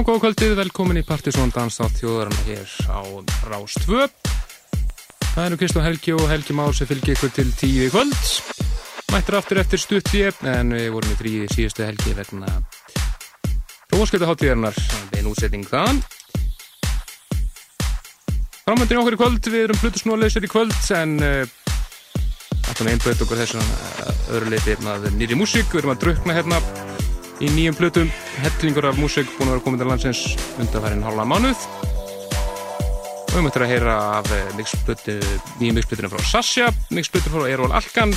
Já, góða kvöldið, velkomin í Partisón Danstátt þjóðarinn hér á Rástvö. Það eru Kristofn Helgi og Helgi Már sem fylgir ykkur til tíu í kvöld. Mættir aftur eftir stuttið, en við vorum í þrýði síðustu helgi vegna Róskjöldaháttíðarnar, bein útsetting þaðan. Framöndin okkur í kvöld, við erum flutusnúleisir í kvöld, en uh, alltaf einböðt okkur þessu uh, öðru leiti nýri músík, við erum að drukna hérna í nýjum flutum hellingur af músik búin að vera komið til landsins undanfærin hálfa mánuð. Og við möttum að heyra af eh, mixflutu, nýjum mixflutinu frá Sasha. Mixflutu frá Erol Alkan.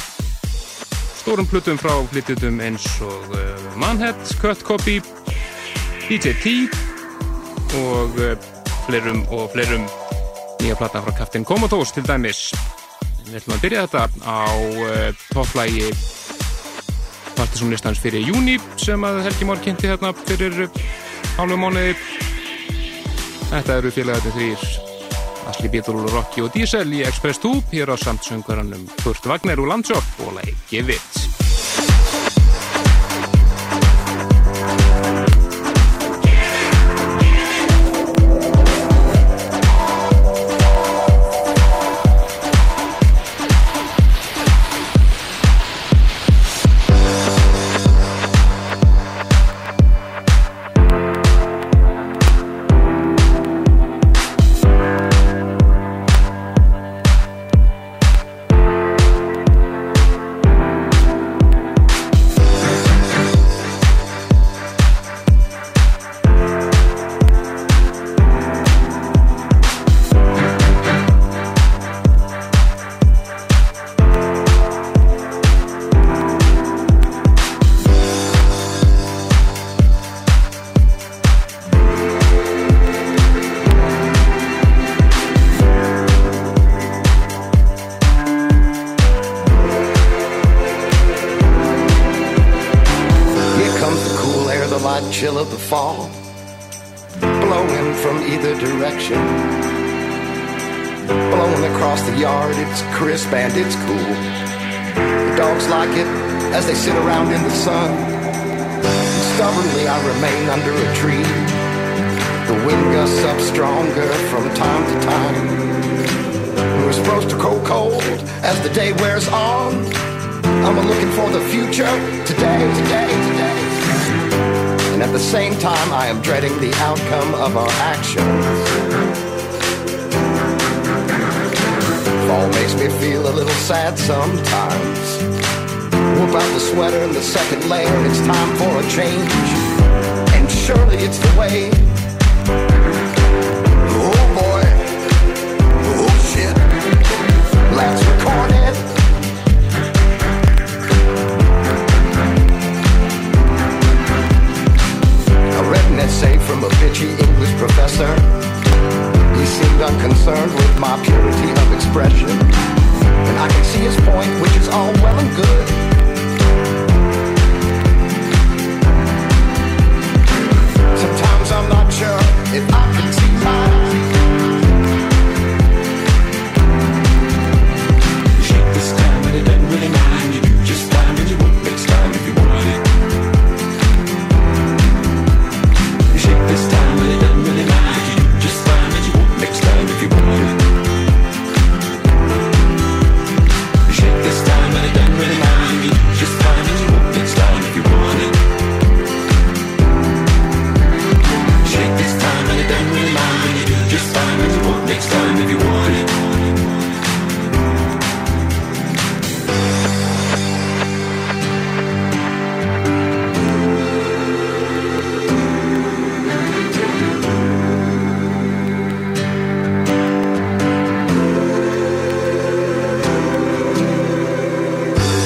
Stórum flutum frá flytjutum eins og uh, Manhead, Cut Copy DJ T og uh, fleirum og fleirum nýja platta frá Captain Comatose til dæmis. Við ætlum að byrja þetta á uh, topplægi Partiðsónlistans fyrir júni sem að Helgi Mór kynnti hérna fyrir hálfu mánuði. Þetta eru félagatinn þrýr Asli Bítur, Rocky og Diesel í Express 2 hér á samtsönguranum Kurt Wagner úr Landsjópp og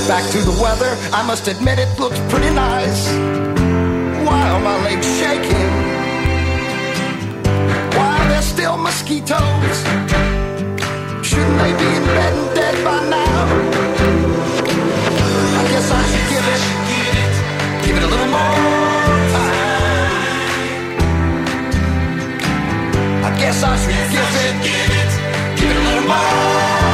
Leiki I must admit it looks pretty nice. Why are my legs shaking? Why are there still mosquitoes? Shouldn't they be in bed and dead by now? I guess I should give it, give it a little more time. I guess I should give it, give it a little more.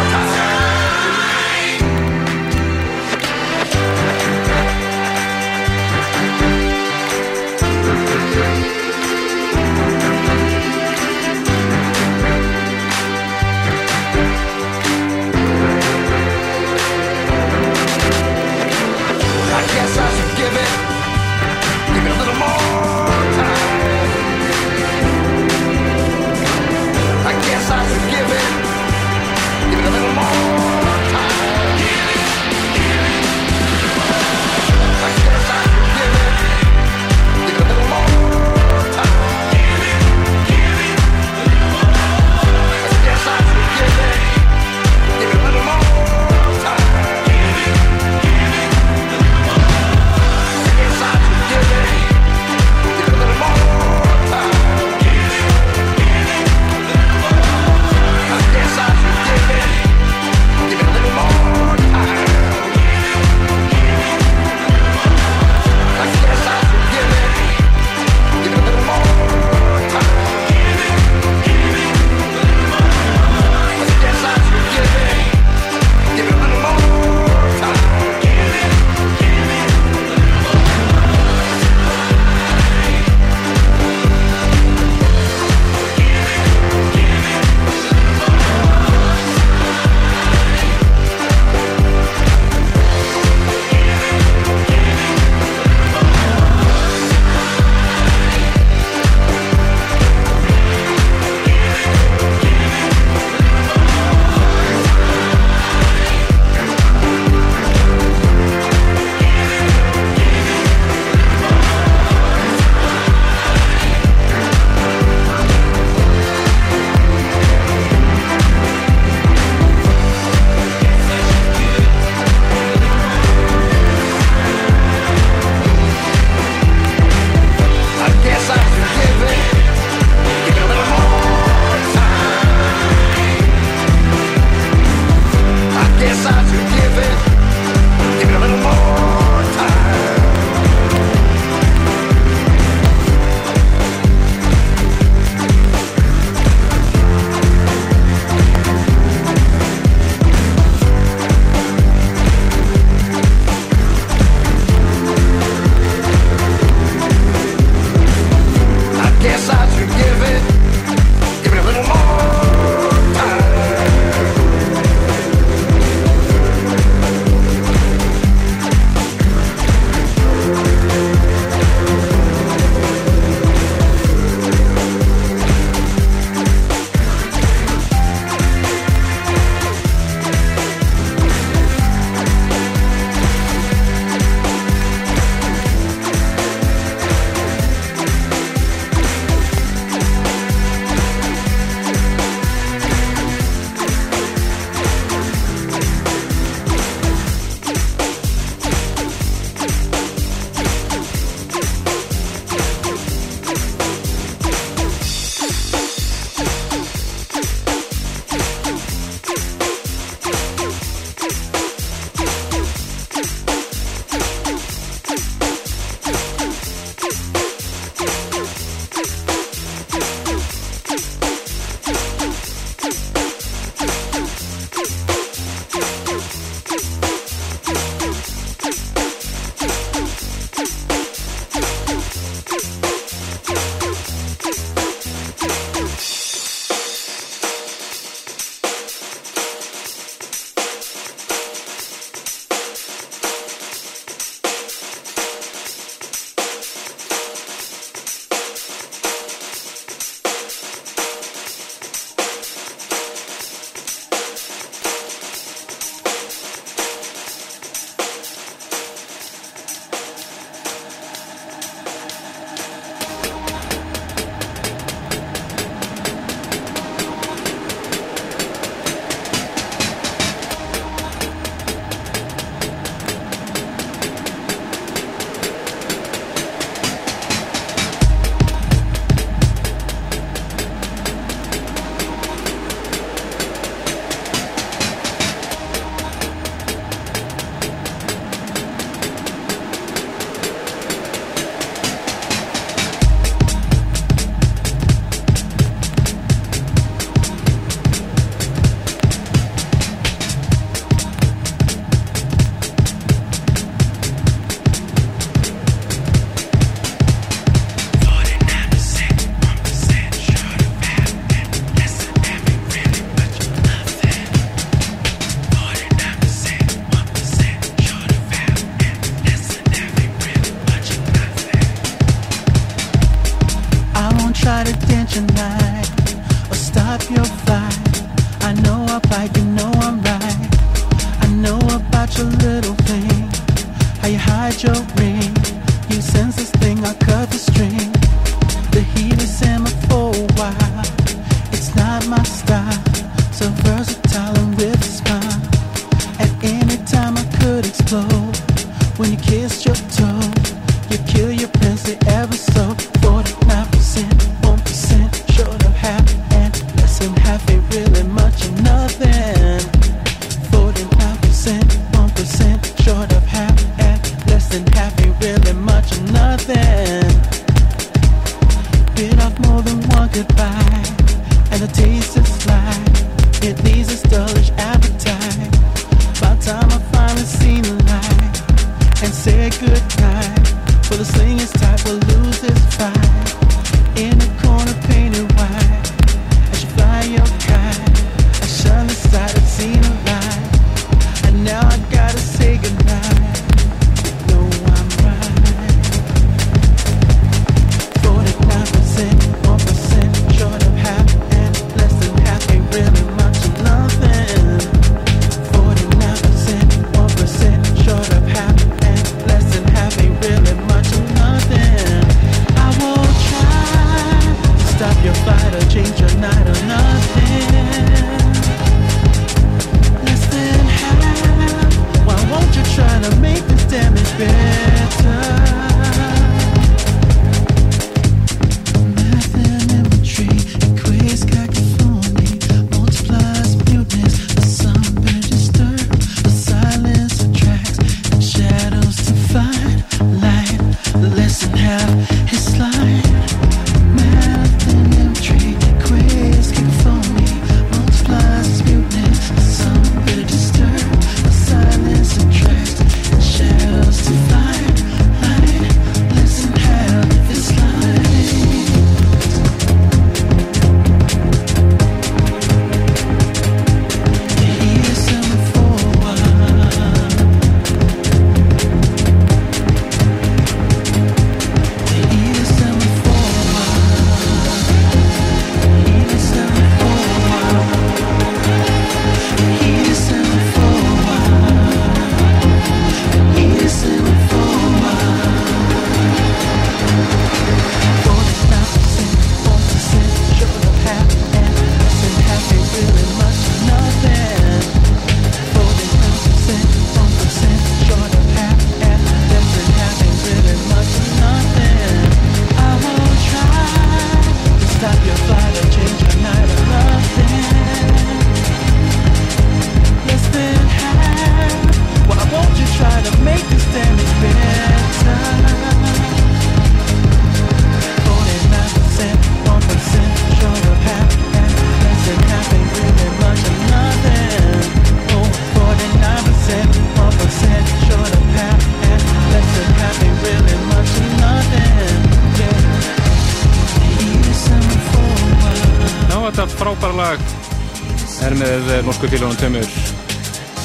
Norsku félagum tömur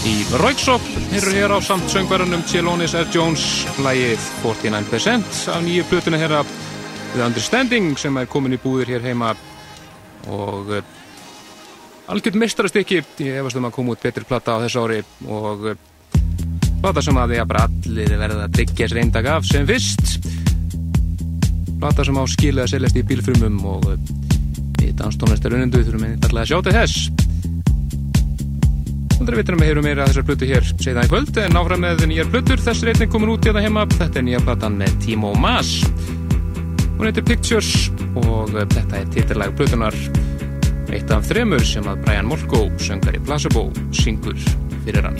í Rauksop hér hér á samt söngverðunum Chelonis R. Jones lægið 49% af nýju plötuna hér af The Understanding sem er komin í búðir hér heima og algjörð mistarastykki ég hefast um að koma út betri platta á þessu ári og plata sem að því að bara allir verða að tryggja sér eindag af sem fyrst plata sem á skilja að seljast í bílfrumum og við danstónlistar unnendu þurfum við alltaf að sjá til þess Aldrei vitur um að heyrum meira þessar blötu hér segðan í kvöld en áfram með nýjar blötur þess reyning komin út í það heima þetta er nýja platan með Timo Maas hún heitir Pictures og þetta er títillag blötunar eitt af þremur sem að Brian Molko söngar í Placebo syngur fyrir hann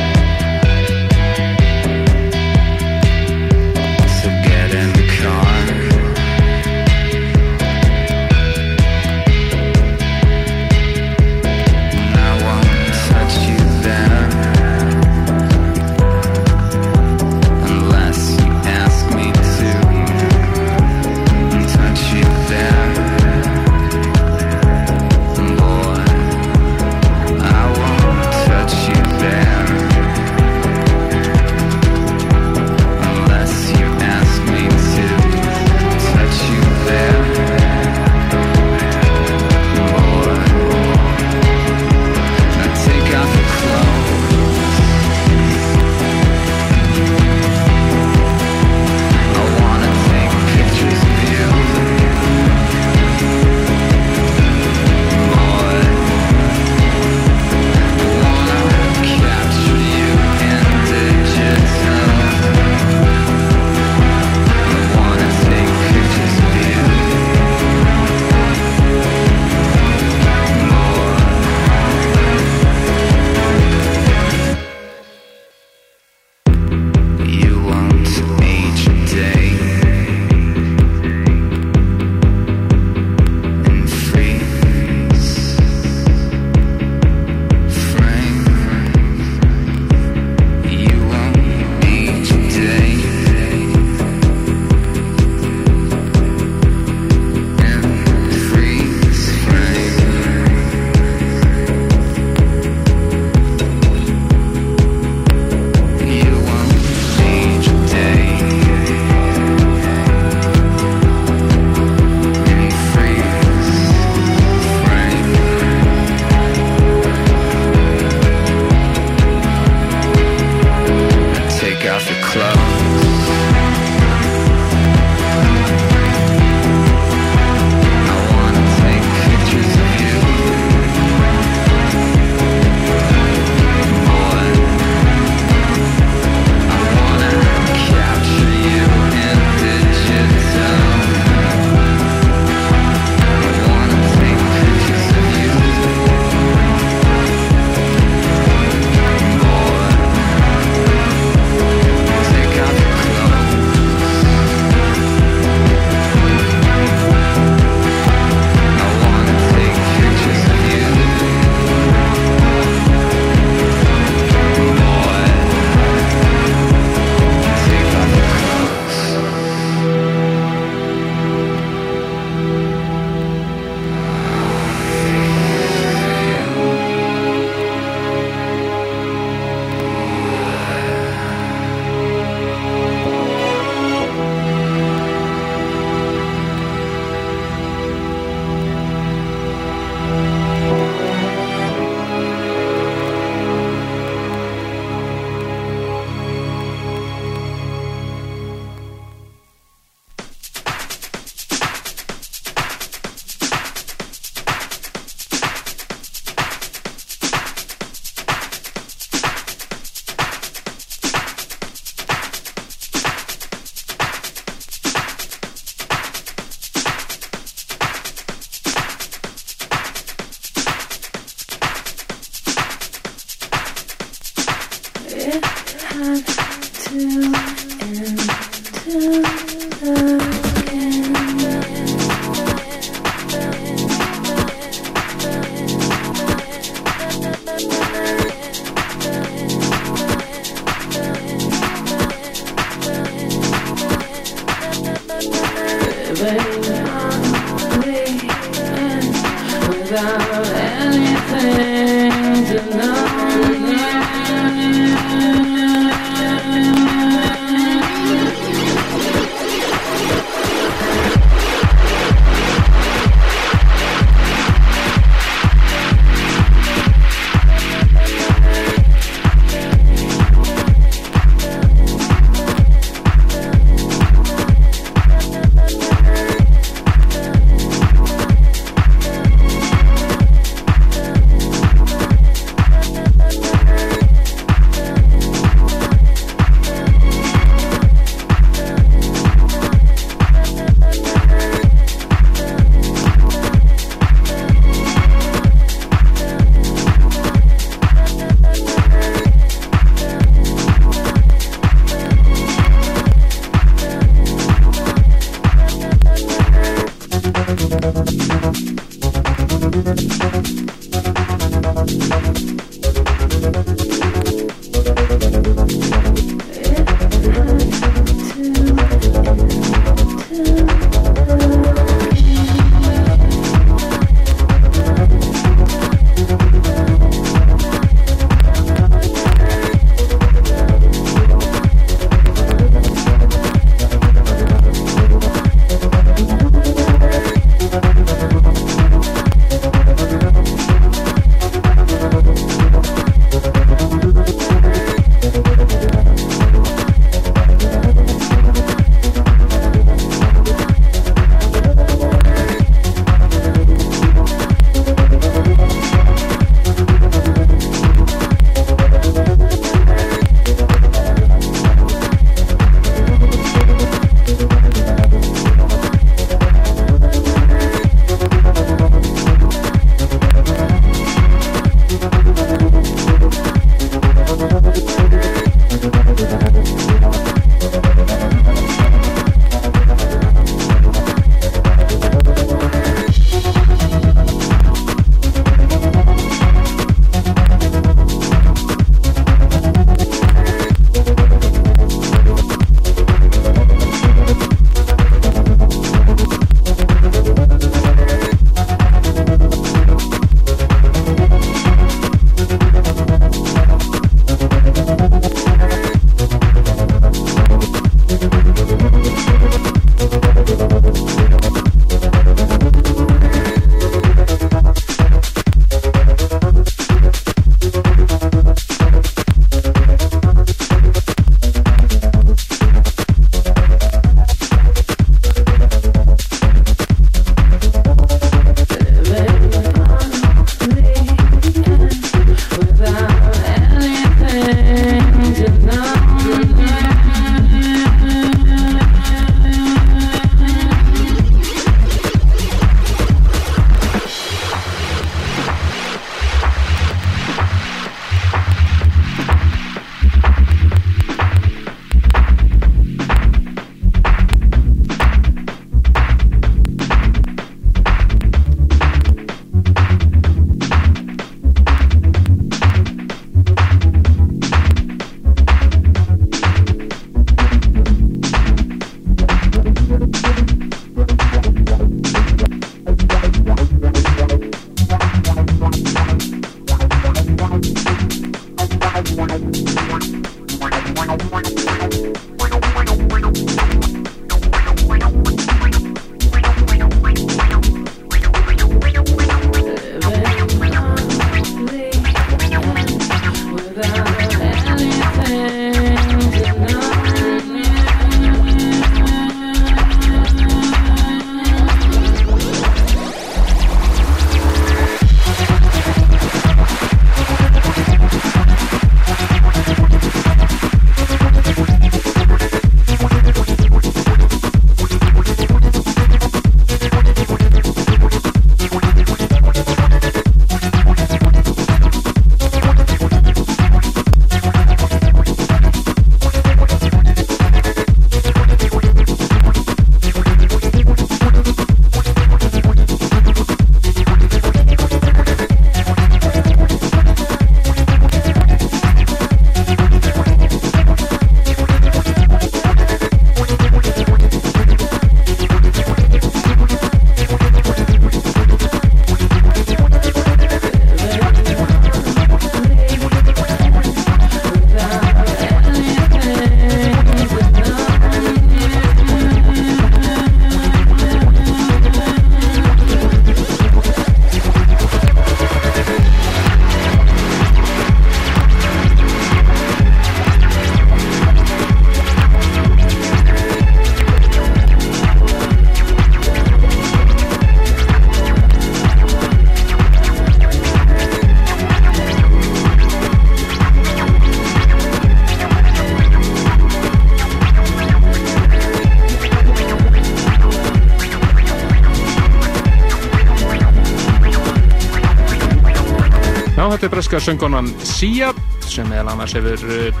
þetta breska söngonan Sia sem meðal annars hefur uh,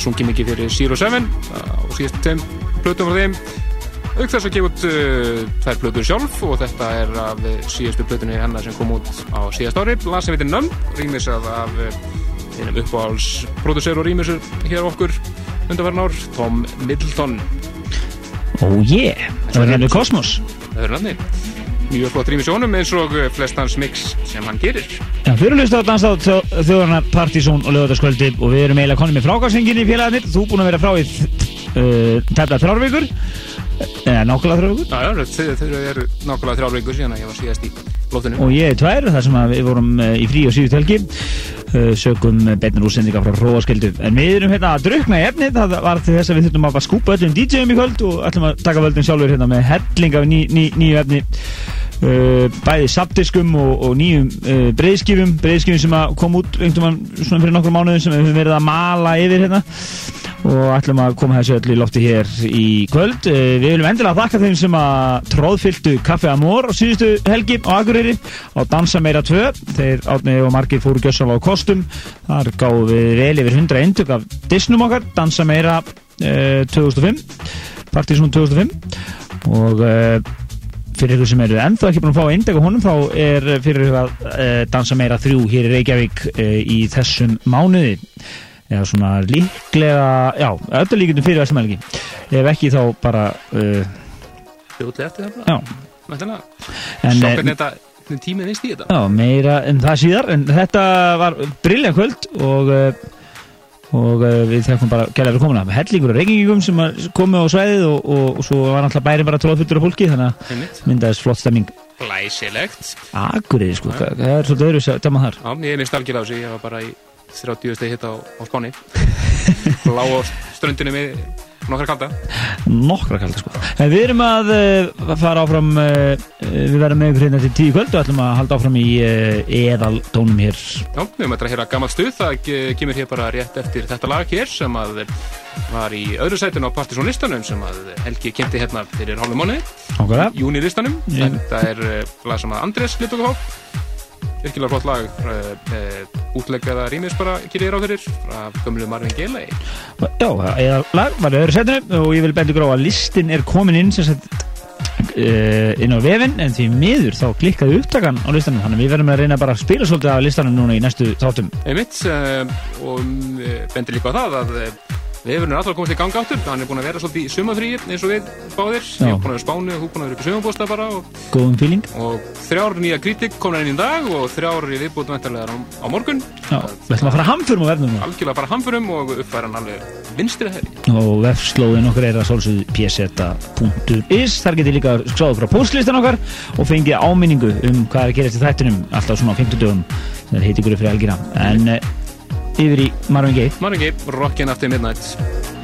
sungið mikið fyrir Zero Seven og síðast tveim plötum frá þeim. Auk þess að gefa út uh, þær plötur sjálf og þetta er af síðastu plötunni hennar sem kom út á síðast ári. Lag sem heitir Numb, rýmisað af einum uppáhaldsproducer og rýmisur hér okkur undanverðin ár Tom Middleton. Oh yeah, það er henni Kosmos Það er henni mjög flott rým í sjónum eins og flest hans mix sem hann gerir Já, fyrirlust á danstátt þjóðarnar Partizón og lögataskvöldi og við erum eiginlega konið með frákvæmsengin í félagarnir. Þú búinn að vera frá í uh, tefla þrjárvíkur eða nákvæmlega þrjárvíkur Já, já, þau eru nákvæmlega þrjárvíkur síðan að ég var síðast í lóttinu og ég er tvær, þar sem við vorum uh, í frí og síðust helgi. Uh, sögum beinar úrsendinga frá Róaskildu en við erum hérna að drukna í efni það var til þess að við þurfum að skúpa öllum DJ-um í kvöld og ætlum að taka völdum sjálfur hérna með helling af ný, ný, nýju efni bæði sapdiskum og, og nýjum uh, breyðskifum breyðskifum sem kom út einhvern veginn fyrir nokkur mánuðum sem við höfum verið að mala yfir hérna. Og ætlum að koma þessu öll í lofti hér í kvöld. Uh, við viljum endilega þakka þeim sem að tróðfylgtu Café Amor á síðustu helgi á Akureyri á Dansa meira 2 þeir átnið og margir fóru gjössal á kostum. Þar gáðum við vel yfir 100 eindug af Disnum okkar Dansa meira 2005 Partizón 2005 og fyrir ykkur sem eru ennþá ekki búin að fá eindeg og honum þá er fyrir að e, dansa meira þrjú hér í Reykjavík e, í þessum mánuði. Eða svona líklega já, öllu líkundum fyrir þessum helgi. Ef ekki þá bara Fljóðlega eftir það Sjókvæmlega þetta tímið vist í þetta? Já, meira en það síðar en þetta var brilljant kvöld og og uh, við þekkum bara gæðlega að koma hellingur og reykingum sem komu á svæðið og, og, og svo var alltaf bæri bara tróðfuttur af fólki þannig að myndaðist flott stemming. Glæsilegt. Akureyri sko, ja. það er svolítið öðru sem það maður Já, ég er mist algjör á þessu, ég var bara í 30 steg hitt á, á spáni. Lá á ströndinu með Nokkra kalda. Nokkra kalda sko. En Við erum að uh, fara áfram uh, Við verðum með ykkur hérna til tíu kvöld. Og ætlum að halda áfram í uh, eðal tónum hér. Já, við mötum að hýra gammal stuð. Það kemur hér bara rétt eftir þetta lag hér sem að var í öðru sætun á Partizón listanum sem að Helgi kynnti hérna fyrir hálfum mánu Júni listanum Þetta er lag sem að Andrés okkur á virkilega flott lag uh, útleggaða rýmis bara kýrið á þeirrir af gömlu Marvin Gaye Já, eða lag var öðru setinu og ég vil betur gráða að listin er komin inn sem sagt uh, inn á vefinn en því miður þá klikkaði upptakan á listanum þannig að við verðum að reyna bara að spila svolítið af listanum núna í næstu þáttum. Einmitt og bendir líka á það að Vefurinn er alltaf komast í ganga áttur, hann er búin að vera svolítið í sumafríi eins og við báðir. Já. Ég er búin að vera spánu og þú er búin að vera upp í sumabósta bara. Góðum fíling. Og þrjár nýja kritik komna inn í dag og þrjár í viðbútu vendarlegar á, á morgun. Já, við ætlum að fara hamförum á vefnum. Algjörlega bara hamförum og uppfæra hann alveg vinstrið þeirri. Og vefslóðin okkar er að svolsögðu pseta.is. Þar getur líka skráðu frá postlistan okkar og fengið áminningu um hvað er að gerast í þættinum alltaf svona á 50 dögum. Það heitir ykkur fyrir helgina. En, yfir í Marvin Gaye. Marvin Gaye, Rockin' After Midnight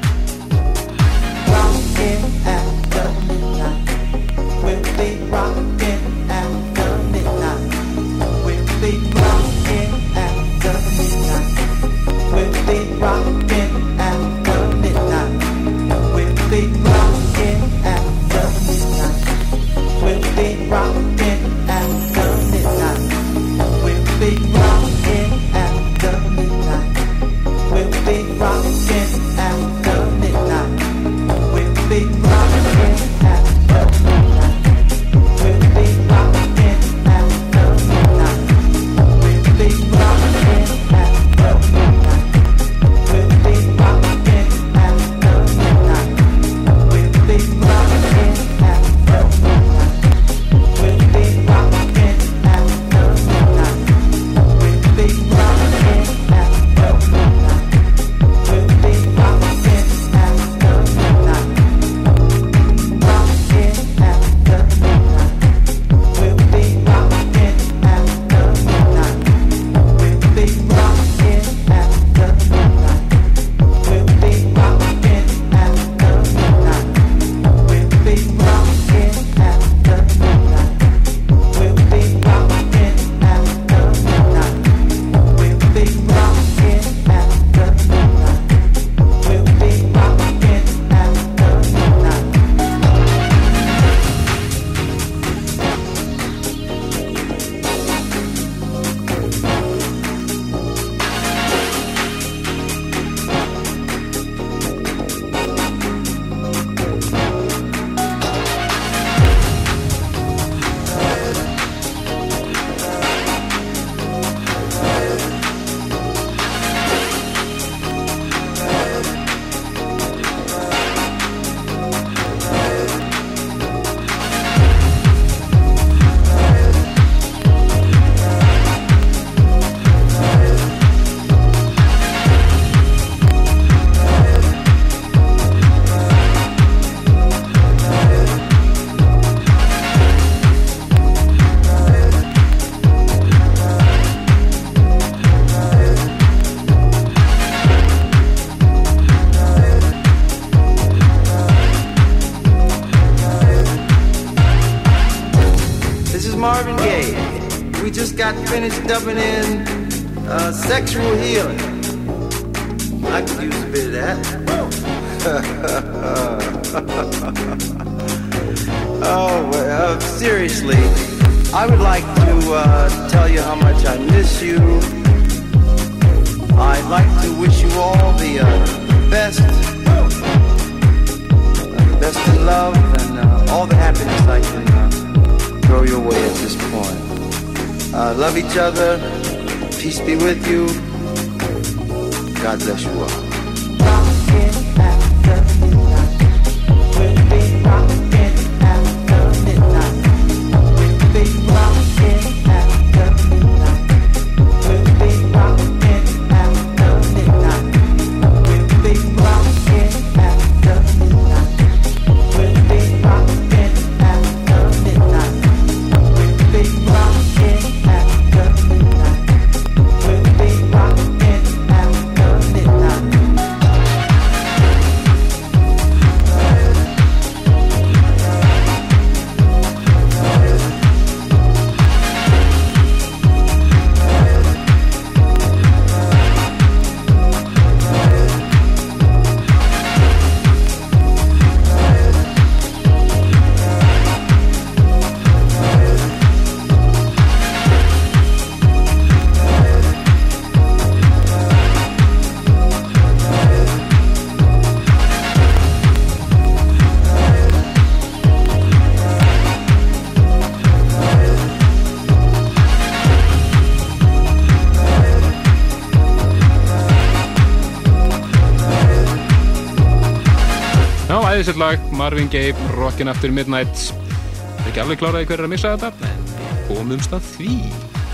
Marvin Gaye, Rockin' After Midnight. Það er ekki alveg kláraði hver er að missa þetta en við komumst að því.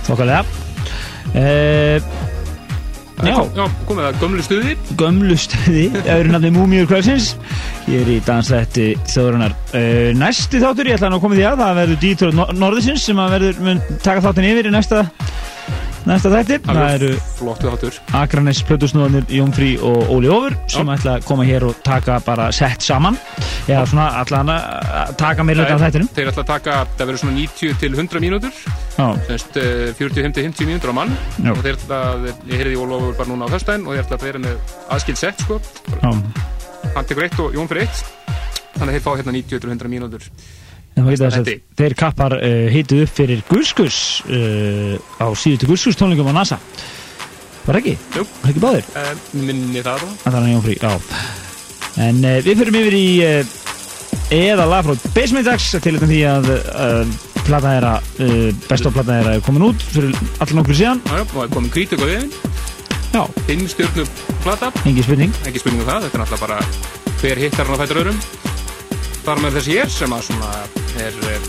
Þokkalega. Uh, Já, Já, komið það gömlu stuði. Gömlu stuði öðru nafni Múmiur Kvölsins Ég er í dansrætti þjóðurinnar uh, Næsti þáttur, ég ætla að koma því að það verður Dítur Norðisins sem að verður mun taka þáttin yfir í næsta næsta þætti. Það eru flottu þáttur. Akranes, Plötusnóðanir, Jónfrí og Óli Ófur sem ætla að koma hér og taka bara sett saman eða svona allan að taka meira hluta af þættinum. Þeir ætla að taka, það verður svona 90 til 100 mínútur. Já, semst uh, 40-50 mínútur á mann. Já. og þeir ætla að, ég heyrði Óli Ófur bara núna á föstudaginn og þeir ætla að vera með aðskild sett sko, já. Hann tekur eitt og Jón fyrir eitt. Þannig að þeir fá hérna 90 til 100 mínútur. Að Þetta. þeir kappar uh, hitu upp fyrir Gurskus uh, á síðustu Gurskus tónleikum á NASA. Var ekki? Jú. Var ekki báðir? uh, minni það þá. Það er Jón Frí, já. En við fyrir yfir í eða lag frá Basement Dags til þetta því að uh, plata þeirra, uh, þeirra er komin út fyrir allir nokkur síðan. Já, og það er komin krítik á viðin Já, fimm stjórnu plata. Engi spurning. Ekki spurning um það, þetta er náttúrulega bara hver hittar hann á fættur öðrum. Þar með þessi hér sem að svona er eh,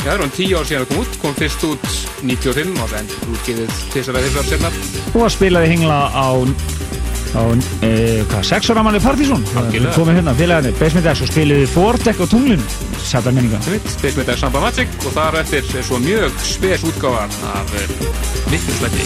já, það er hann tíu ár síðan að kom út kom fyrst út 95 og það endur útgifið þessar eða þessar senna og að spilaði hengla á á, uh, hvað, sex ára manni Partizón Algjörlega. komið hérna, félagarnir, Basement Dags og spiliði Fordek á tunglun, sættar minninga þetta er Samba Magic og þar eftir er svo mjög spes útgáfa af miklu sletti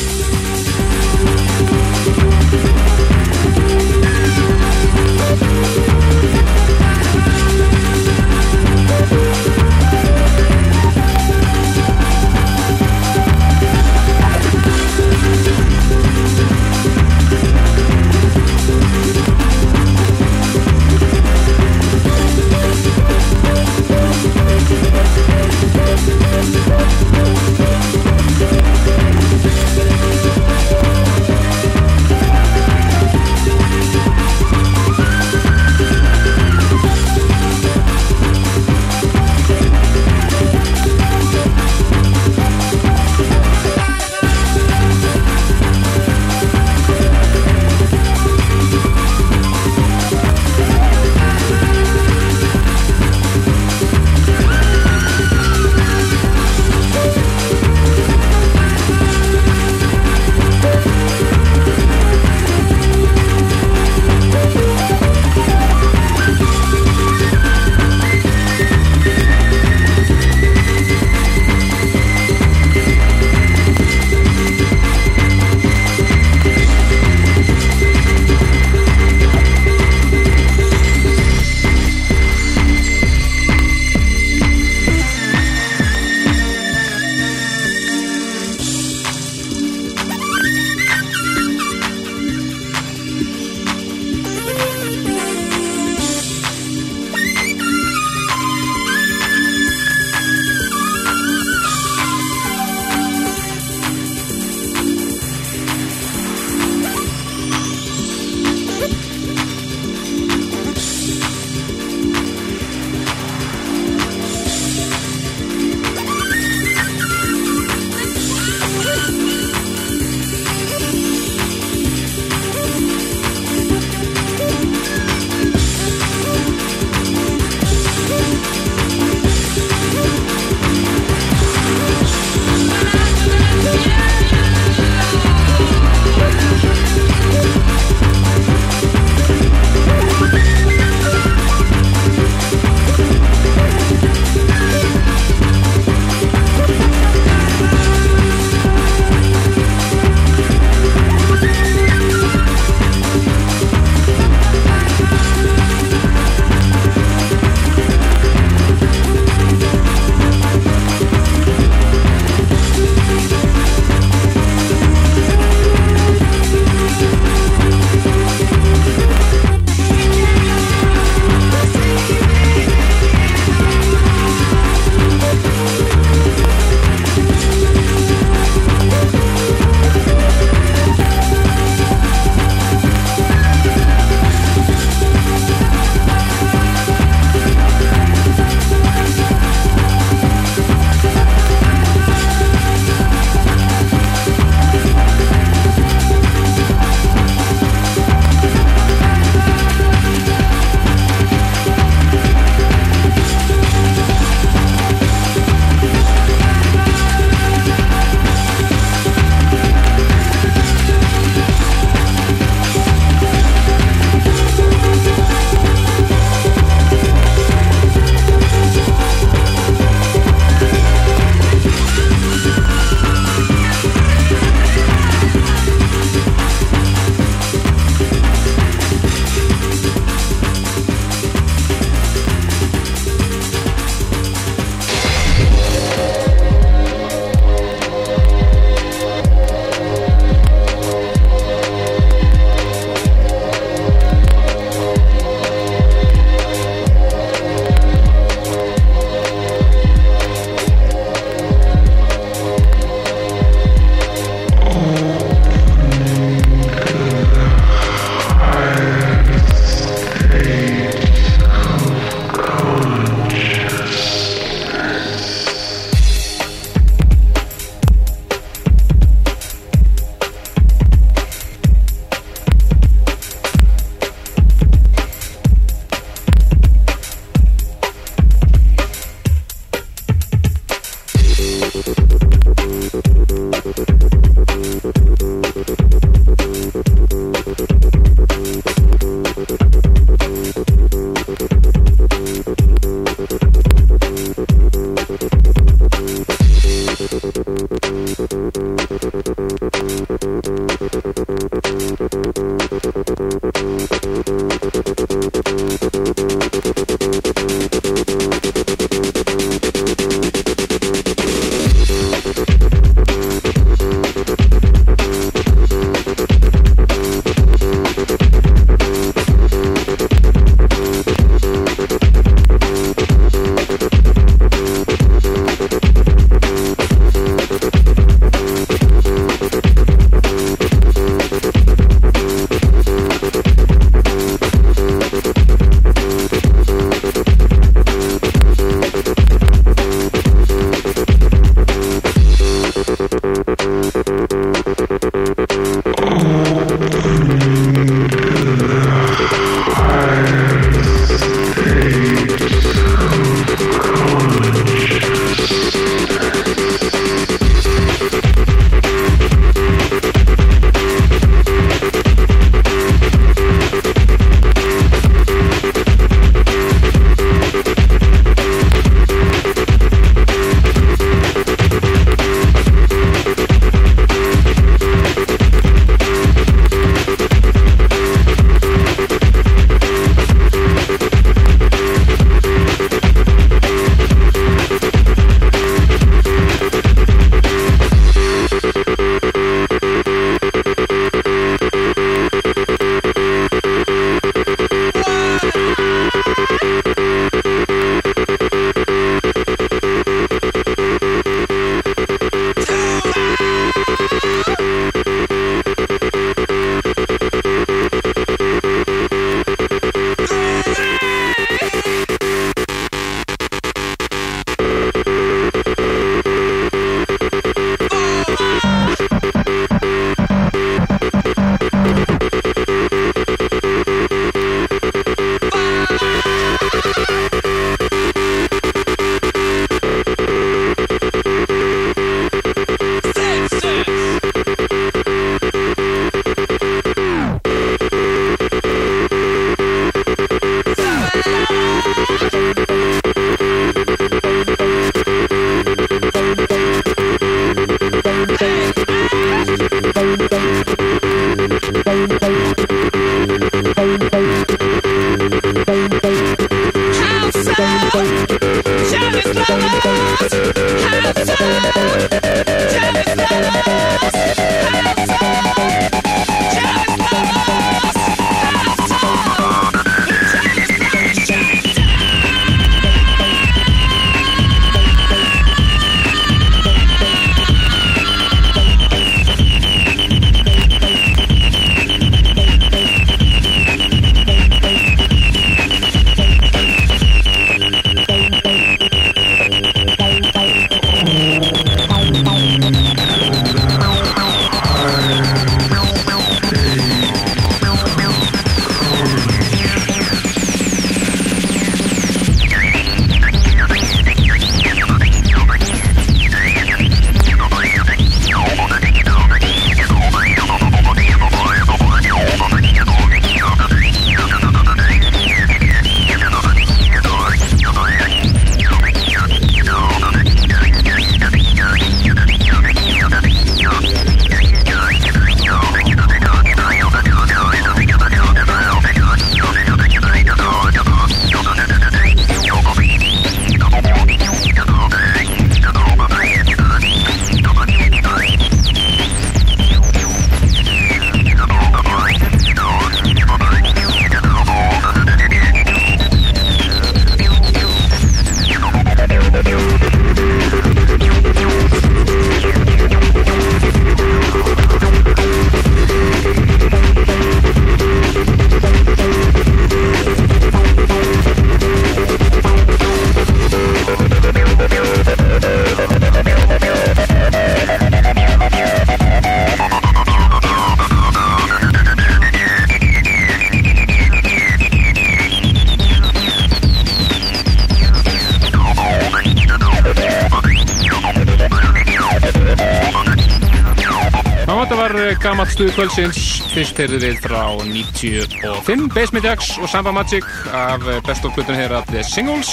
stuðu kvöldsins. Fyrst heyrðu við frá 95 Basement Jacks og Samba Magic af best of plötunum hér að The Singles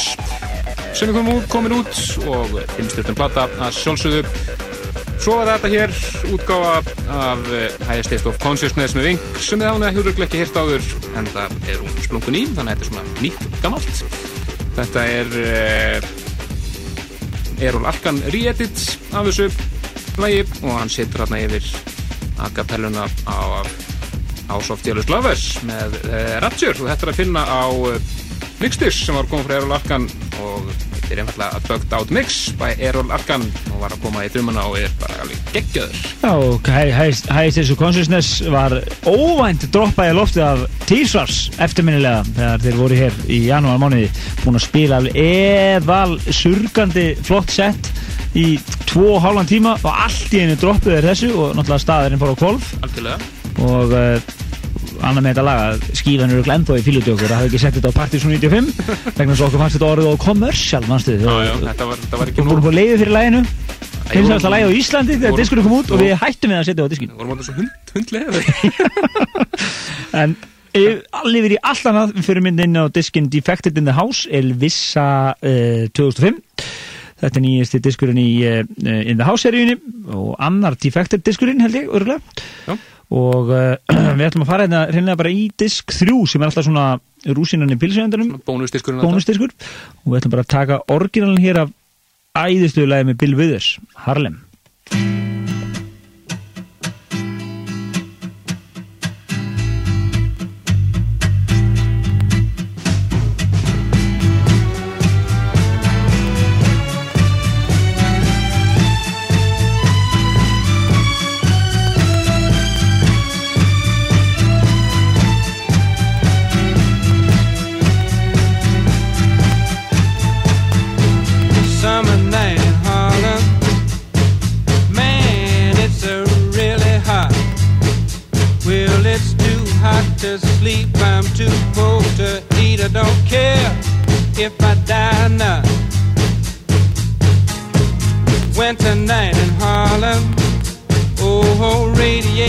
sem er komin út og fimmstjórnum platta að sjálfsögðu. Svo var þetta hér útgáfa af eh, High State of Consciousness með Ving sem þið hafði hefur ekki hirt áður en það er hún splungun í þannig að þetta er svona nýtt gammalt Þetta er Erol Arkan re-edit af þessu lagi og hann situr hérna yfir a cappelluna á House of Jealous Lovers með uh, Rapture. Og þetta er að finna á uh, Mixdish sem var komið frá Erol Arkan og þetta er einfallega að Bugged Out Mix by Erol Arkan og var að koma í drumuna og er bara alveg geggjöður Já, og High Stage of Consciousness var óvænt droppaði loftið af T-Svars eftirminnilega þegar þeir voru hér í janúar mánuði búin að spila alveg eðal surgandi flott sett í tvo og hálfan tíma og allt í einu droppuð er þessu og náttúrulega staðurinn fór á Algjörlega. Og uh, annað með þetta laga skíðan eru glendó í fílutjókur það hefði ekki sett þetta á Partiðsson 95 vegna svo okkur fannst þetta orðið á kommersial mannstu við vorum búin að leiði fyrir læginu finnst það alltaf lægi á Íslandi þegar diskurinn kom út og við hættum við að setja á diskinn. Við vorum alltaf svo hund, hundlega en yfir- allir verið í allt annað. Við fyrir mynd inn á diskinn Defected in the House Elvissa uh, 2005 þetta er nýjasti diskurinn í uh, In the House seríunni og annar Defected diskurinn held ég örgulega og uh, við ætlum að fara hérna hreinlega bara í disk 3 sem er alltaf svona rúsinan í pilsjöndunum Bónusdiskurinn bónusdiskur. Og við ætlum bara að taka orginalin hér af æðisluðu lagi með Bill Withers Harlem Winter night in Harlem. Oh, radiator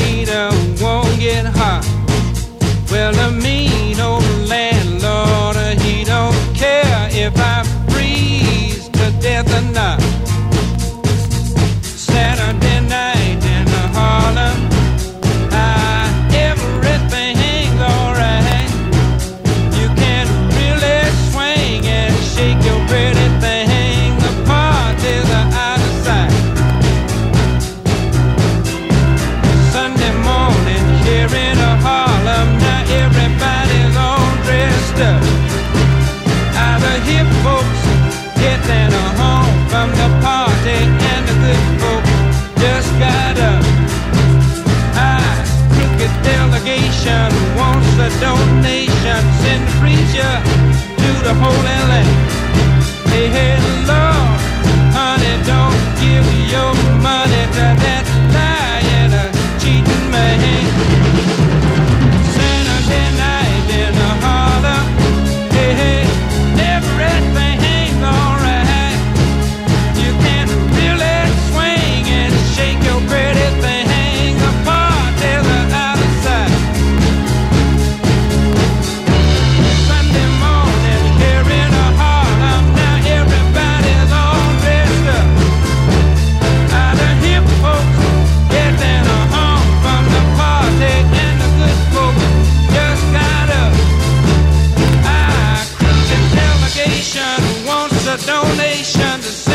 donation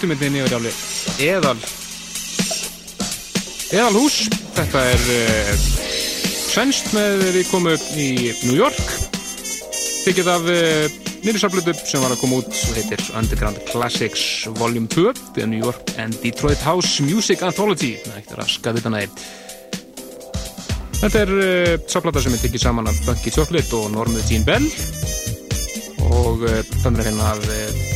myndinni yfir alveg eðal. Eðalhús. Þetta er uh, svenst með við komu í New York. Tekið af uh, nýrisarblötu sem var að koma út. Og heitir Underground Classics Volume 2 The New York and Detroit House Music Anthology. Að þetta er uh, sáplata sem er tekið saman af Bunky Chocolate og Normu Jean Bell. Og þannig að af uh,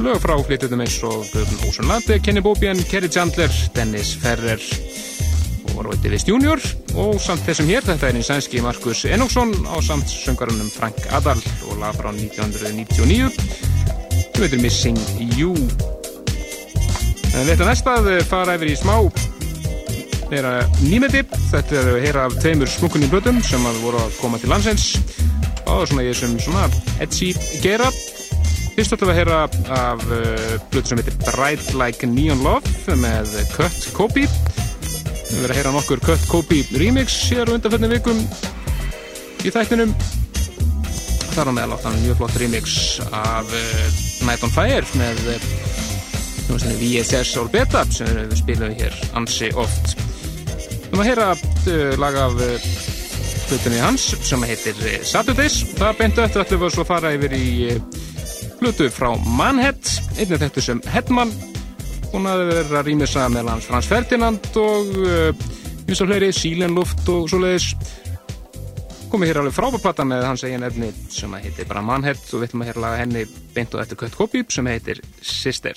lög frá flytutum eins og Björn Ósson Lande, Kenny Bobian, Kerry Chandler, Dennis Ferrer og Roy Davis Jr. og samt þessum hér, þetta er einn sænski Markus Enoksson á samt söngarunum Frank Adal og lag frá 1999 sem heitir Missing You. En þetta næsta að fara yfir í smá meira nýmeti. Þetta er að heyra af tveimur smukkunni blötum sem að voru að koma til landsins. Og svona ég sem svona edsi gera fyrst ætlum við að heyra af uh, blötu sem heitir Bright Like Neon Love með Cut Copy við verðum að heyra nokkur Cut Copy remix hér á undanfjöldin vikum í þættinum. Þar á meðal áttan mjög flott remix af uh, Night on Fire með uh, VSS og Beta sem við spilum hér ansi oft. Við erum að heyra uh, lag af uh, hlutinni hans sem heitir uh, Saturdays. Það beintu eftir að við svo fara yfir í plötu frá Mannhead, einnig þetta sem Hedman, hún að vera að rýmið saman með hans Frans Ferdinand og eh, eins uh, og hlöri Sílenluft og svo leiðis komið hér alveg frábærplata með hans eigin efni sem að heitir bara Mannhead og við ætlum að hér laga henni beint og eftir kött kopi sem heitir Sister.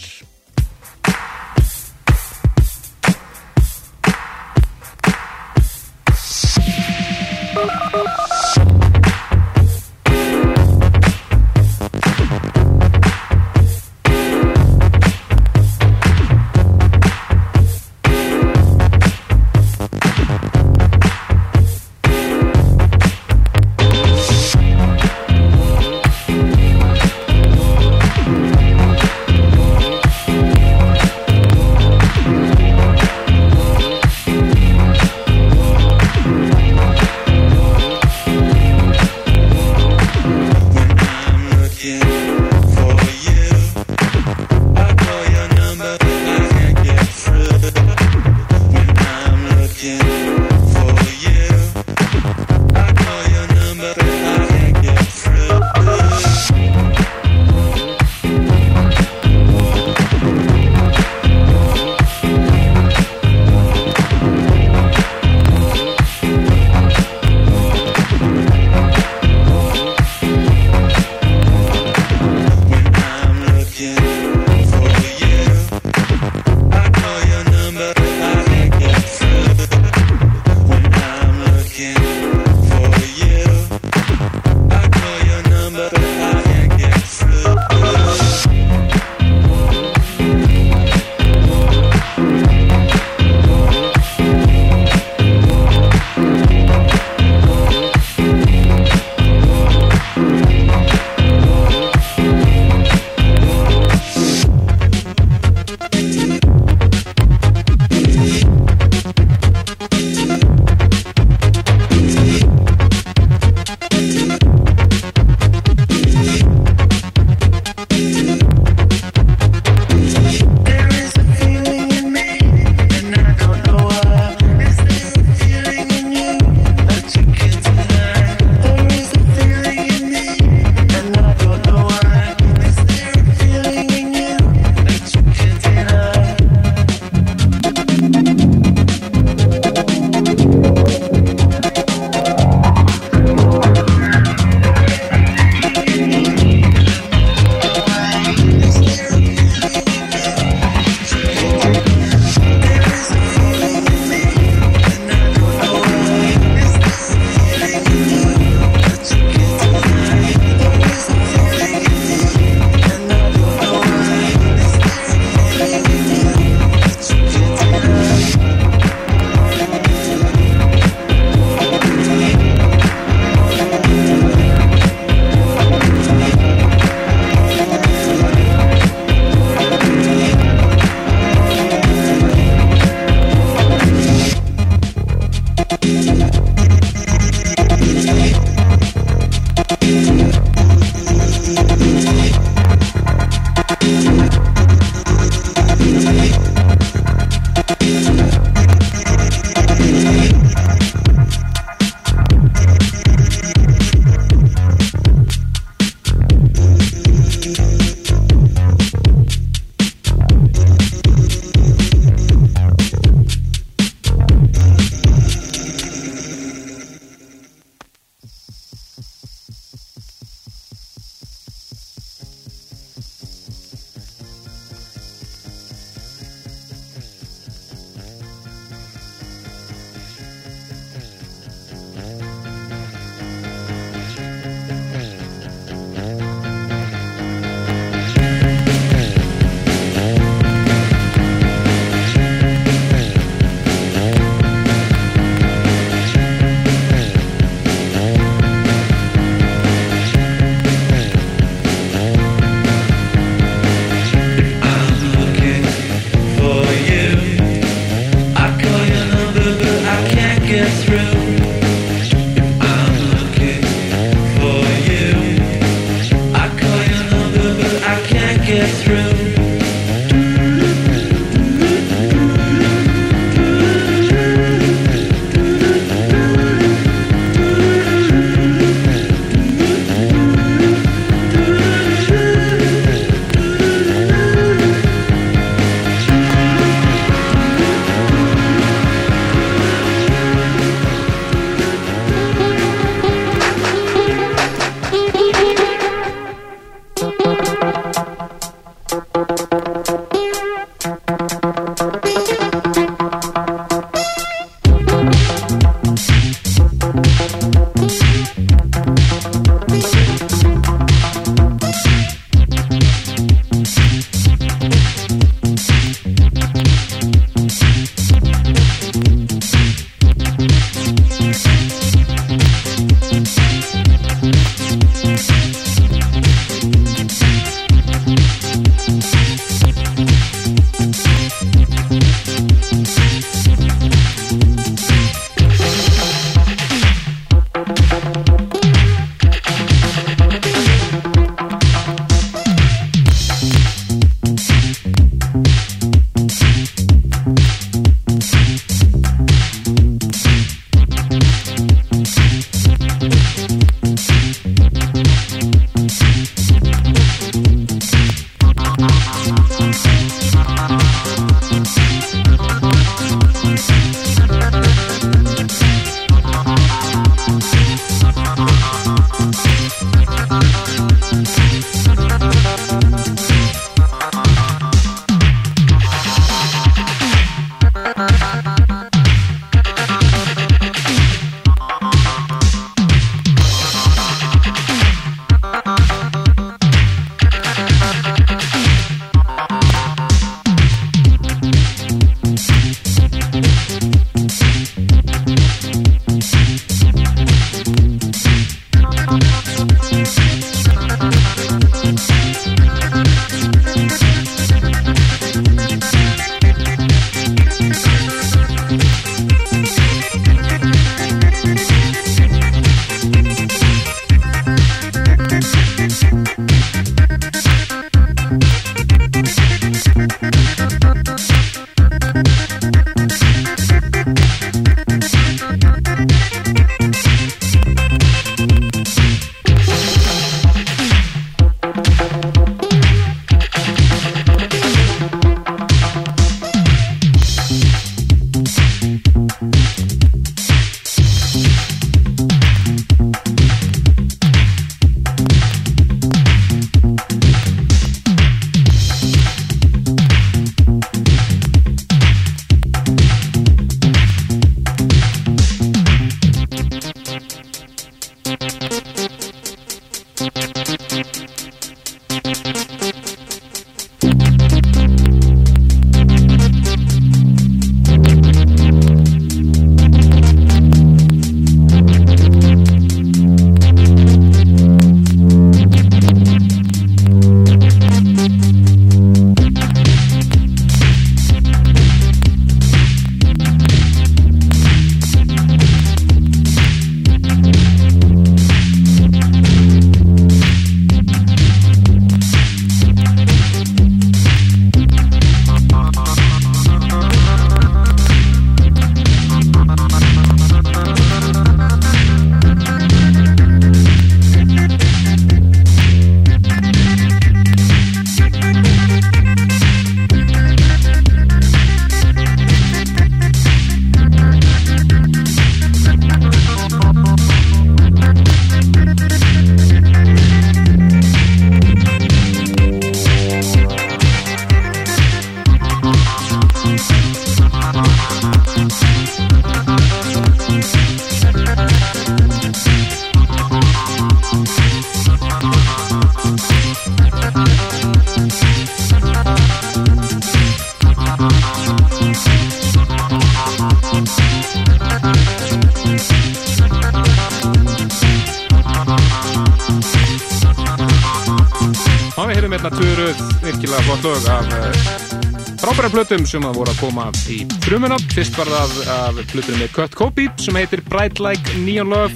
Plötum sem að voru að koma í frumuna. Fyrst var það af plötum með Kurt Coby sem heitir Bright Like Neon Love.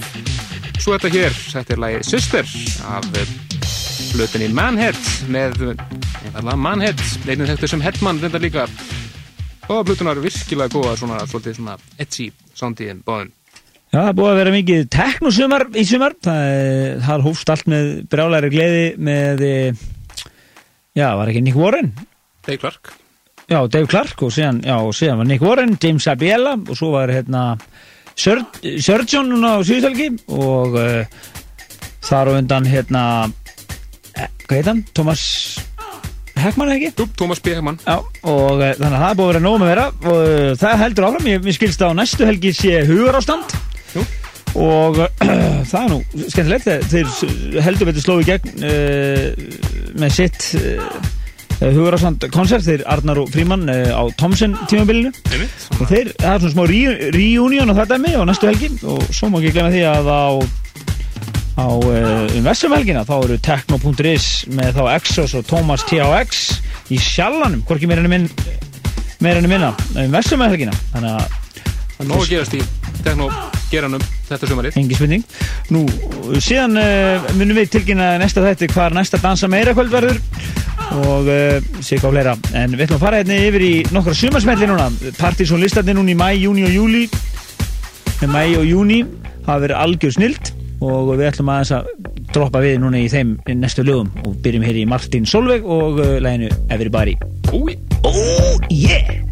Svo þetta hér, þetta er lagi Sister af Blötinni Manhead með einfallega Manhead, einnig þekktu sem Headman reynda líka og blötunar virkilega góða svona, svolítið svona edgy soundið en báðum Já, það búið að vera mikið teknosumar í sumar. Það, er- það hófst allt með brjálæri gleði með, eh, já, var ekki Nick Warren? Dave Clark Já, Dave Clark og síðan, já, og síðan var Nick Warren, James Abiela og svo var hérna Sur Surgeon núna á síðustelgi og uh, þar á undan hérna, eh, hvað heit hann? Thomas Heckman ekki? Jú, Thomas B. Hegman Já, og uh, þannig að það er búið að vera nóg með vera og uh, það heldur áfram, ég, skilst á næstu helgi sé hugur ástand Jú. og það er nú skemmtilegt, þeir, þeir heldur betur slói gegn með sitt uh, hugur ástand koncert, þeir Arnar og Fríman uh, á Thomsen tímabilinu. Og þeir, það er svona smá re- reunion á þetta með á næstu helgi og svo má ekki glemma því að á á uh, um vestum helgina þá eru techno.is með þá Exos og Thomas THX í sjallanum, hvorki meira enn minn meira enn minna um vestum helgina. Þannig að það er nóg að gerast í teknogeranum þetta sumarið. Engi spurning. Nú, síðan uh, munum við tilkynna næsta þætti hvar næsta dansa meira kvöld verður og uh, sig á fleira. En við ætlum að fara hérna yfir í nokkra sumarsmelli núna. Partysón listarnir núna í mæ, júni og júli með mæ og júni hafa verið algjör snilt og við ætlum aðeins að droppa við núna í þeim næstu lögum. Og byrjum hér í Martin Solveig og uh, læginu Everybody. Oh yeah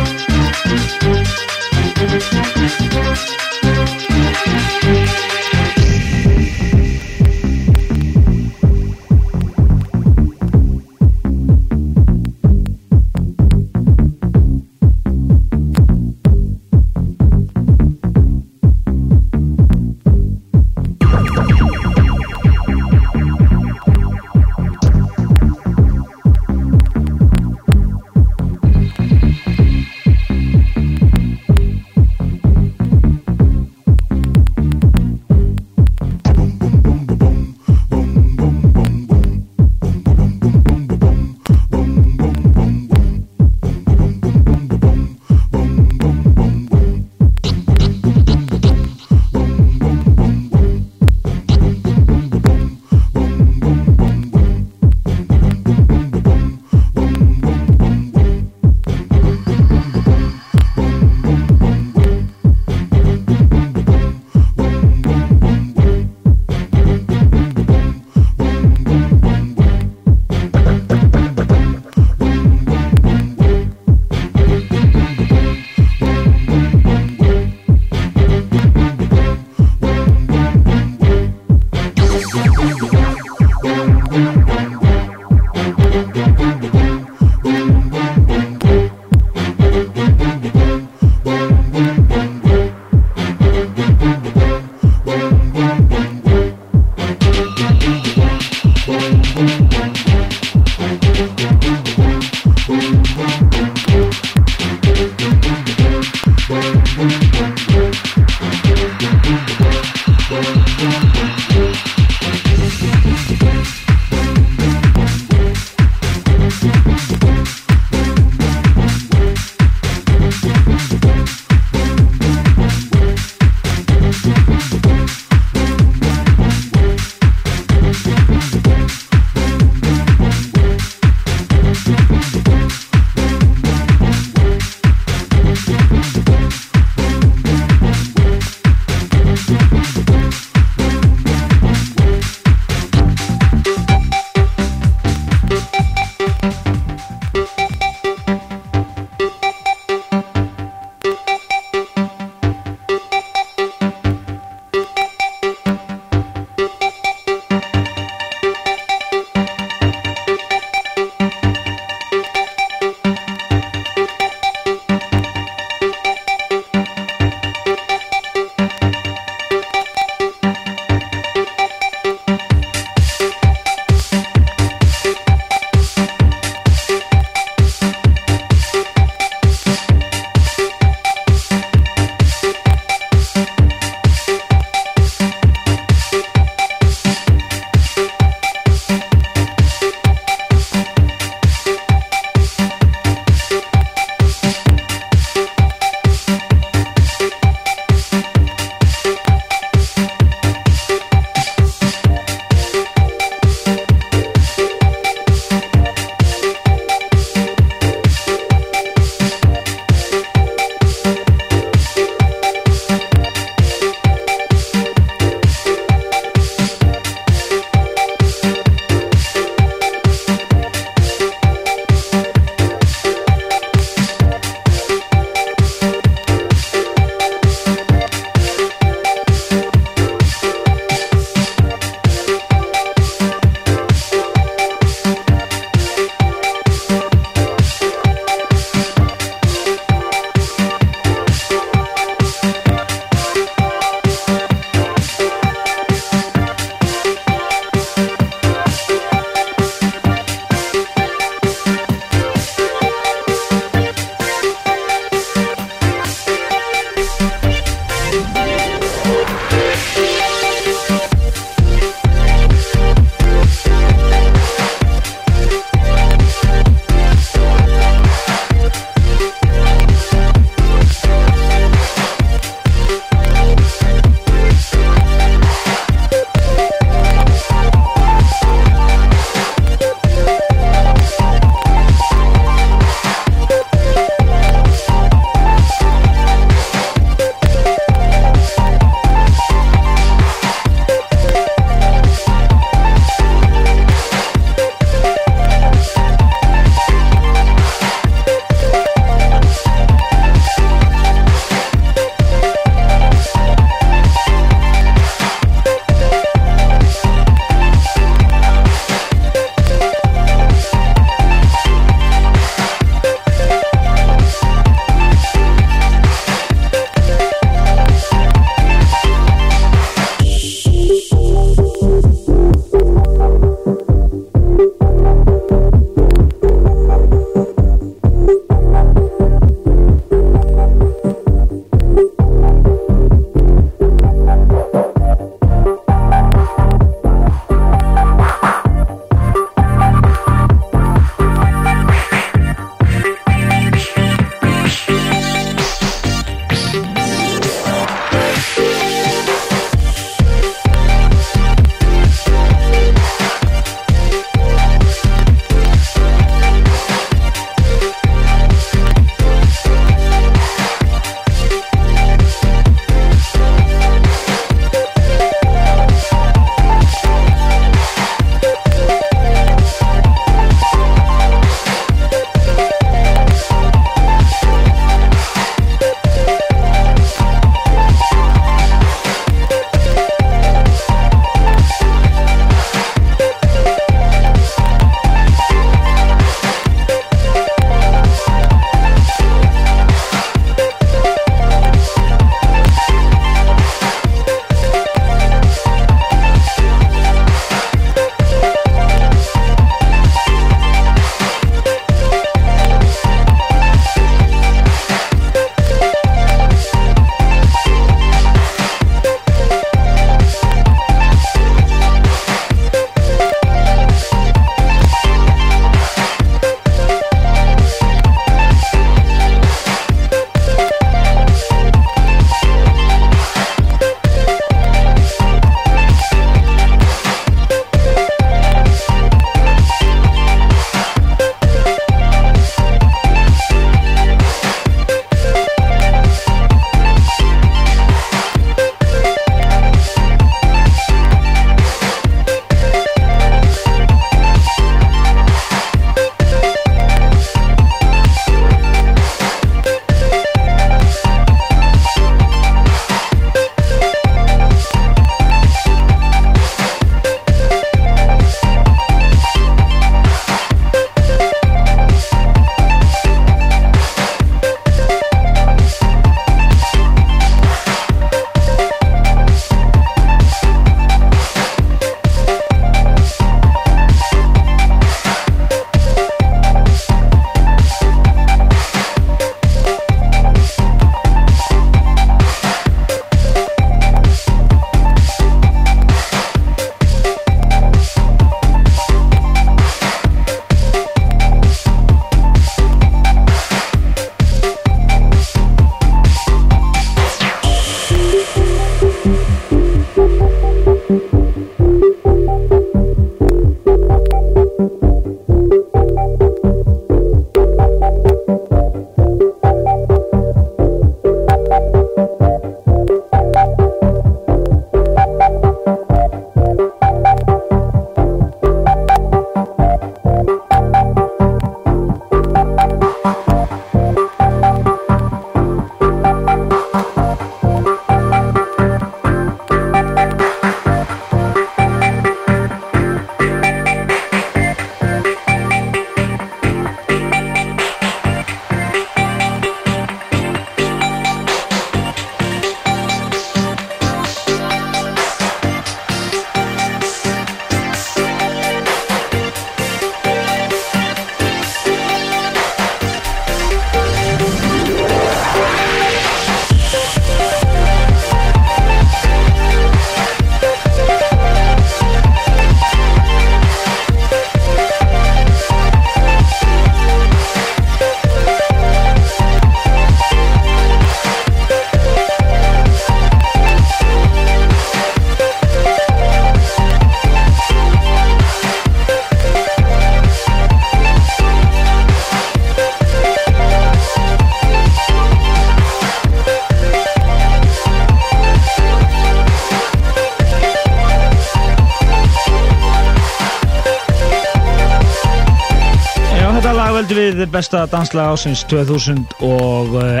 besta danslag ásins 2001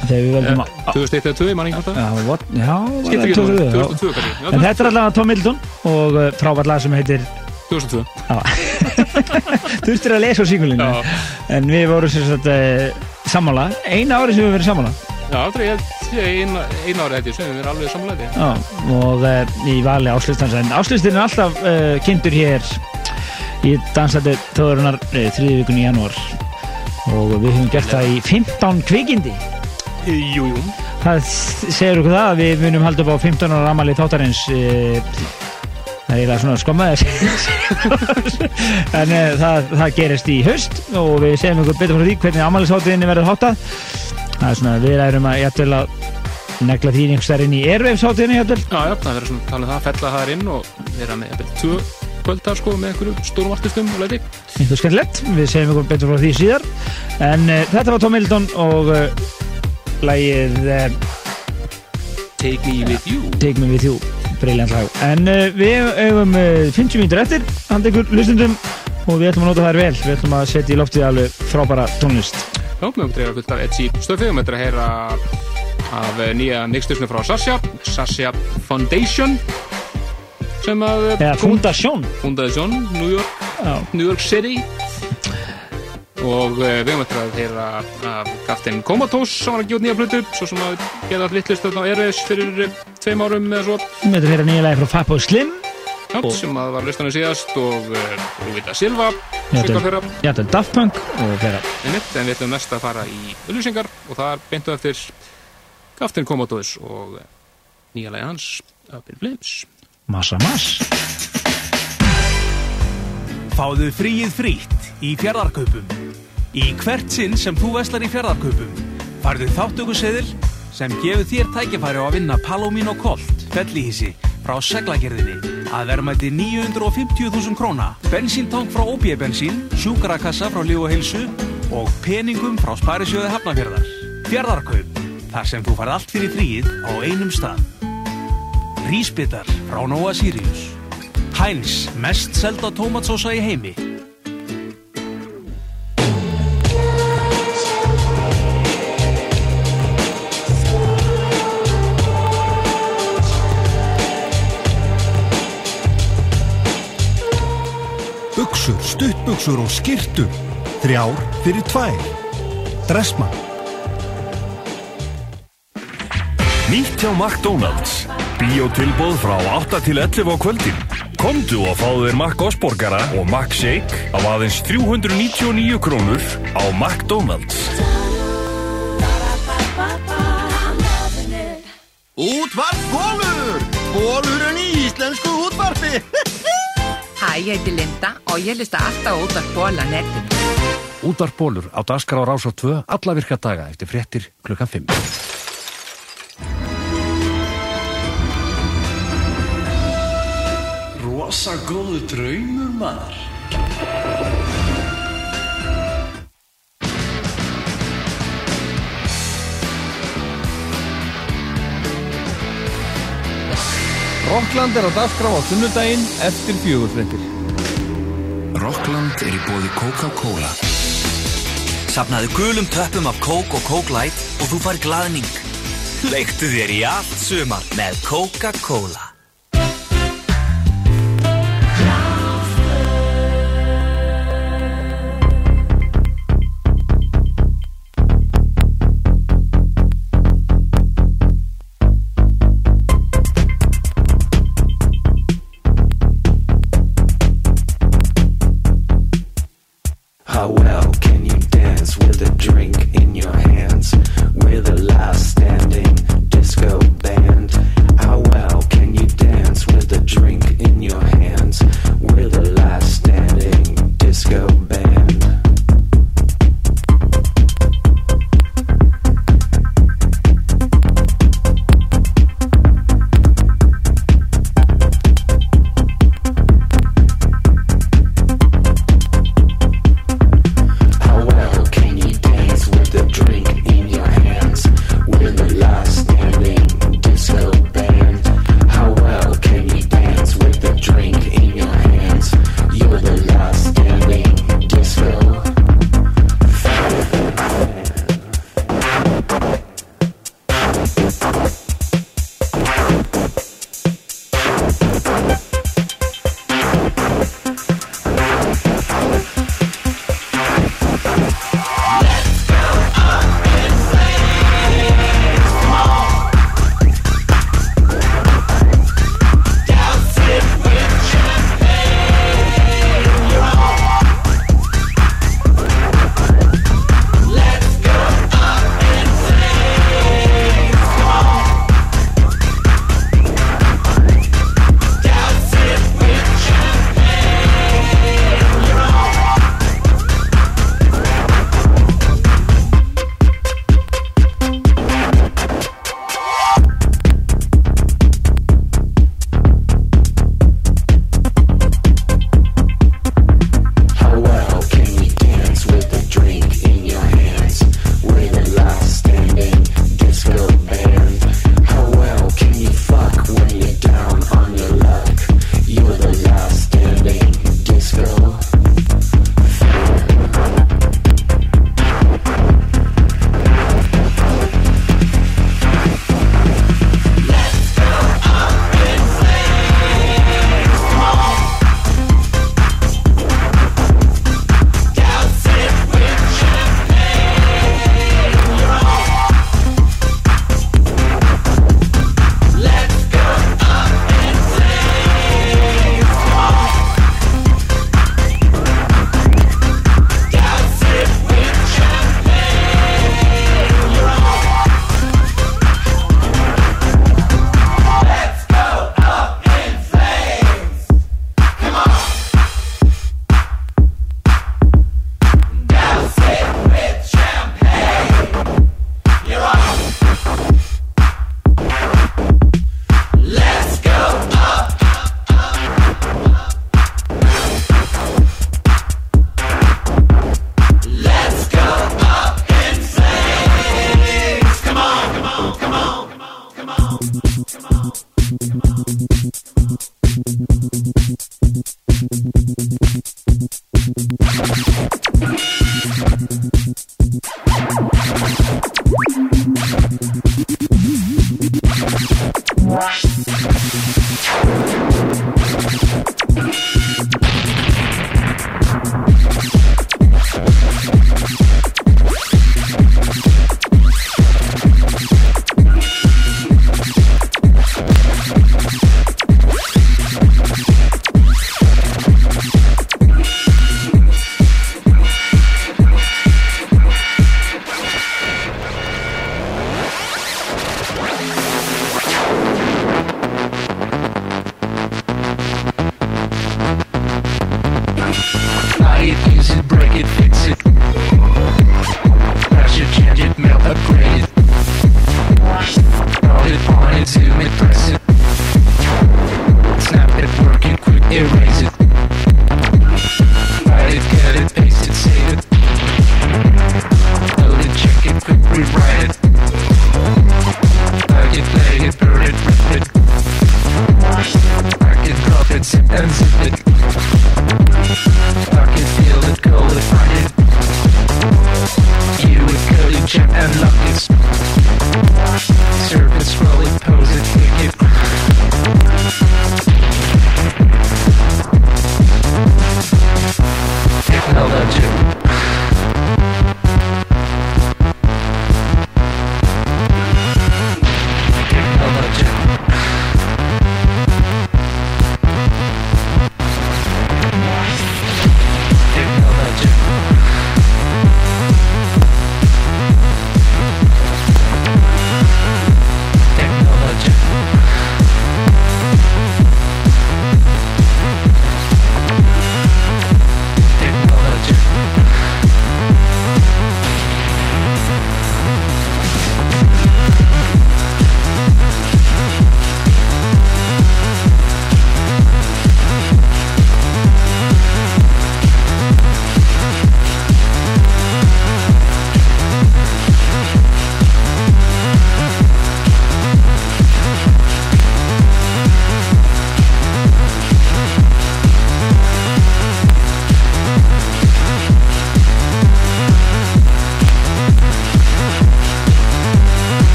þegar við völdum að 2001 eða 2, mann hvort það Já, það ekki 2002, já. 2002 kannski. Já, En þetta er allavega Tom Middleton og uh, frábært lag sem heitir 2002 Þurftir að lesa á síkulinu En við vorum sagt uh, sammála. Eina ári sem við verið sammála. Já, aldrei, ég held eina, ári held ég sem við erum alveg samlega Já, og uh, í vali áslustans En áslustin er alltaf uh, kynntur hér í dansættu þóðurinnar uh, þriði vikun í janúar. Og við höfum gert það í 15 kvikindi. Jú, jú. Það segir okkur það að við munum halda upp á 15 ára ramali þáttarins uh, Það er eiginlega svona skommaðis En uh, það, það gerist í haust og við segjum ykkur betur frá því hvernig amalisáttiðinni verður háttað. Það er svona, við erum að jættul að negla því einhvers þar inn í erveifsáttiðinni jættul Já, já, það verður svona talað um það, fella það inn og vera með jafnvel, tvö kvöldar sko með einhverju stórum artistum og leiti einhver skemmtilegt, við segjum ykkur betur frá því síðar. En uh, þetta var Tom Hildon og uh, lagið uh, Take me with you. Take Me With You. Briljant lag. En uh, við uh, 50 mínútur eftir. Handa ykkur hlustundum og við ætlum að nota þær vel. Við ætlum að setja í loftið alveg frábæra tónlist. Já, með um drefa fullt af Etsy stöfið og með þetta að heyra af eh, nýja nýgstusnu frá Sasha Sasha Foundation sem að eh, eða Fundasjón Foundation, New York. Já. New York City. Og uh, við höfum eftir að heyra af Captain Comatose sem var að út nýja plötu svo sem að geta allt littlist á RS fyrir uh, tveim árum eða svo. Við ætlum að heyra nýja lagi frá Fappo Slim. Já, Og- sem að var listanum síðast og Rúvita Silva Jættul svika fyrra Jættul Daft Punk og fleira einmitt, en við ætlum mest að fara í auðlýsingar og það er beintu eftir Captain Comatose og nýja lagi hans Up in Flames Massa Mass Fáðu fríið frítt í fjardarkaupum. Í hvert sinn sem þú veslar í fjardarkaupum, farðu þáttökuseðil sem gefur þér tækifæri á að vinna Palomino Colt, fellihísi, frá seglagerðinni að verðmæti 950.000 króna, bensíntank frá OB bensín, sjúkarakassa frá Líf og Heilsu og peningum frá Sparisjóði Hafnafjörðar. Fjardarkaup, þar sem þú farð allt fyrir fríið á einum stað. Rísbitar frá Nóa Sirius. Heinz, mest selda tómatsósa í heimi. Buxur, stuttbuxur og skirtur. Þrjár fyrir tvær. Dressmann. Nýtt hjá McDonalds. Bíótilbóð frá 8 til 11 á kvöldin. Komdu og fáðu þér Mac Osborgara og Mac Shake á aðeins 399 krónur á McDonalds. Útvarp Bólur! Bólurinn í íslensku útvarpi! Hæ, ég heiti Linda og ég lista alltaf út af bóla netinu. Útvarpólur á Daskar á Rás á 2 alla virka daga eftir fréttir klukkan 5. Rosa góðu draumur maður Rockland er á dagskrá á sunnudaginn eftir fjögurfrendir. Rockland er í bóði Coca-Cola Sapnaðu gulum töppum af Coke og Coke Light og þú fær glaðning. Leiktu þér í allt sumar með Coca-Cola.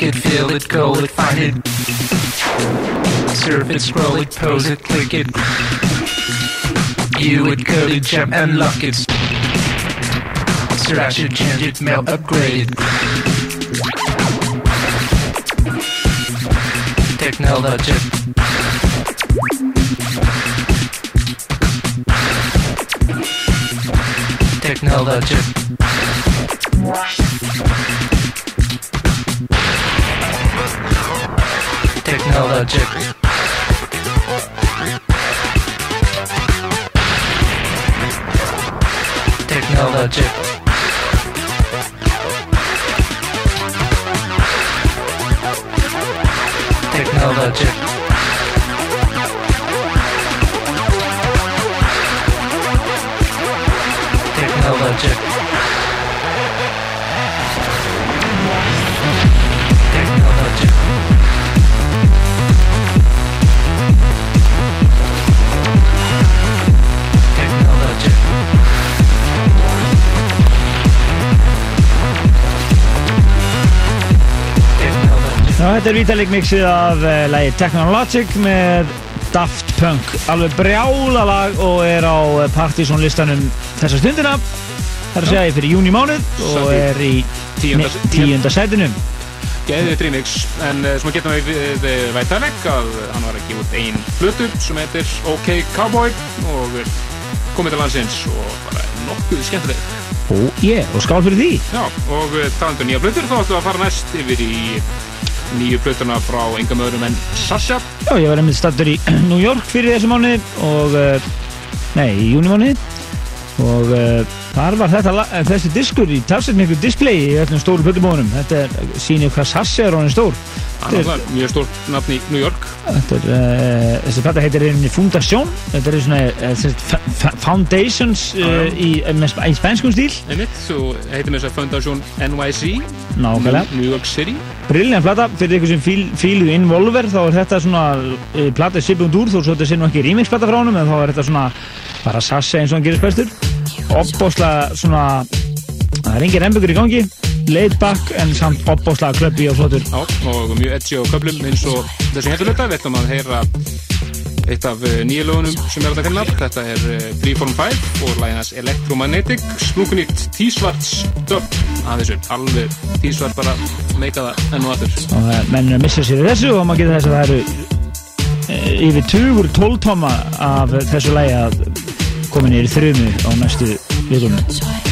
It, feel it, go it, find it. Surf it, scroll it, pose it, click it. View it, code it, jump and lock it. Scratch it, change it, melt, upgrade it. Technology. Technology. hello chicken. Þetta er Vitalik mixið af uh, lagi Technologic með Daft Punk. Alveg brjála lag og er á eh, Partizón listanum þessa stundina. Það er að segja ég fyrir júni mánuð og í er í tíunda- tíunda sætinu Geðið remix, en uh, sem að geta við við Vætanek að hann var að gefa út ein flutu sem heitir OK Cowboy og komið til landsins og bara nokkuð skemmtileg. Ó, ég, og skál fyrir því. Já, og uh, talandu nýja flutur þá ætlum við að fara næst yfir í nýju flutuna frá engam öðrum en Sasha. Já, ég var einmitt stattur í New York fyrir þessu mánuði og uh, nei, í júni mánuði og uh, Þar var þetta, eh, þessi diskur í talsett miklu display í öllum stóru plötumónum. Þetta er, sýnir hvað Sassi er honum stór. Hann er mjög stór nafn í New York. Þetta er, uh, þessi plata heitir einnig Fundación. Þetta er svona uh, Foundations uh, í, eh, í spænskum stíl. Einmitt, þú heitir með þess að Foundation NYC. Nákvæmlega. New York City. Brilliant plata, fyrir ykkur sem fíl, fíluðu Involver þá er þetta svona plata sipund úr þó svo þetta sé nú ekki remix plata frá honum en þá er þetta svona bara sassi eins og hann gerist bestur opbóslega svona það er engin rembyggur í gangi laid back en samt opbóslega klöppi og flottur Já, og mjög edgi á köflum eins og þessi hefðurlöta. Við ætlum að heyra eitt af eh, nýju lögunum sem er að finna. Þetta er eh, Freeform 5 og læginas Electromagnetic. Splunkunýtt tísvarts döpp að þessu. Alveg tísvart bara meika það enn og aftur. og menn er að missa sér í þessu og maður getur þess að það eru yfir 20 tóltóma af þessu lægi að koma niður í þrjumu á næstu vikunum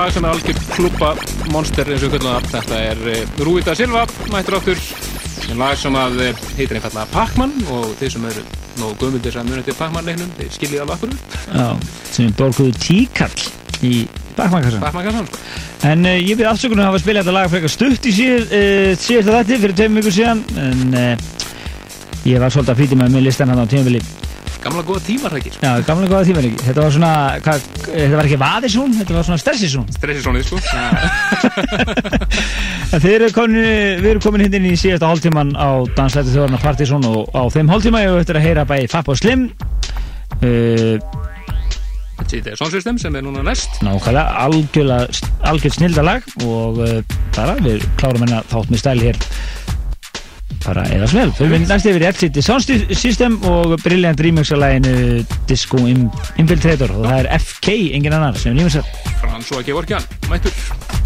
lag sem er algjör klúpa monster eins og það þetta er uh, Rúita Silva, mættur áttur en lag sem að uh, heitir einfallega Pac-Man og þeir sem eru nógu gömuldir sem munið til Pac-Man leiknum þeir skiljið alveg akkur Já, sem er borguðu tíkall í sko. En uh, ég byrði afsökunum að hafa spilað þetta lag frekar stutt í síð, uh, síðasta þetta fyrir tveim vikur síðan en uh, ég var svolítið að flýti með með listan hann á tímafili Gamla góða tímarhækir Já, gamla góða tímafili Þetta var svona, hvað, þetta var ekki vaðisún þetta var svona stressisún sko. Þið eru komin, við erum komin hindi inn í síðasta hálftíman á Danslæti þjóðarna Partizón og á þeim hálftíma ég eftir að heyra bæði Fapp og Slim. Uh, Þetta er Soundsystem sem er núna næst. Nákvæmlega algjörlega algjörð snildalag og uh, bara við klárum hennar þátt með stæli hér bara eða smel fyrir við næst yfir í FCT Sound System og Brilliant Remix af læginu Disco Infiltrator. Og það er FK, engin annar sem er nýmur sér François Gevorkjan, mættur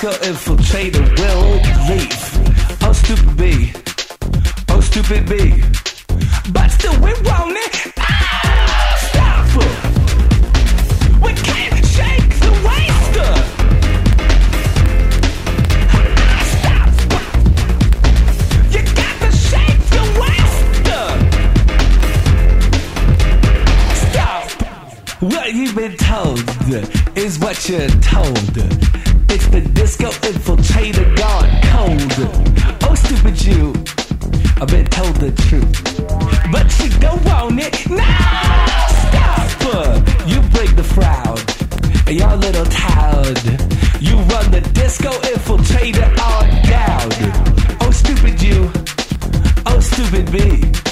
the disco infiltrator will leave. Oh, stupid B. Oh, stupid B. But still, we want it. Ah, stop. We can't shake the waster. Ah, stop. You got to shake the waster. Stop. What you've been told is what you're told. The disco infiltrator gone cold. Oh, stupid you. I've been told the truth. But you don't want it. No! Stop! You break the crowd. You're a little town. You run the disco infiltrator on down. Oh, stupid you. Oh, stupid me.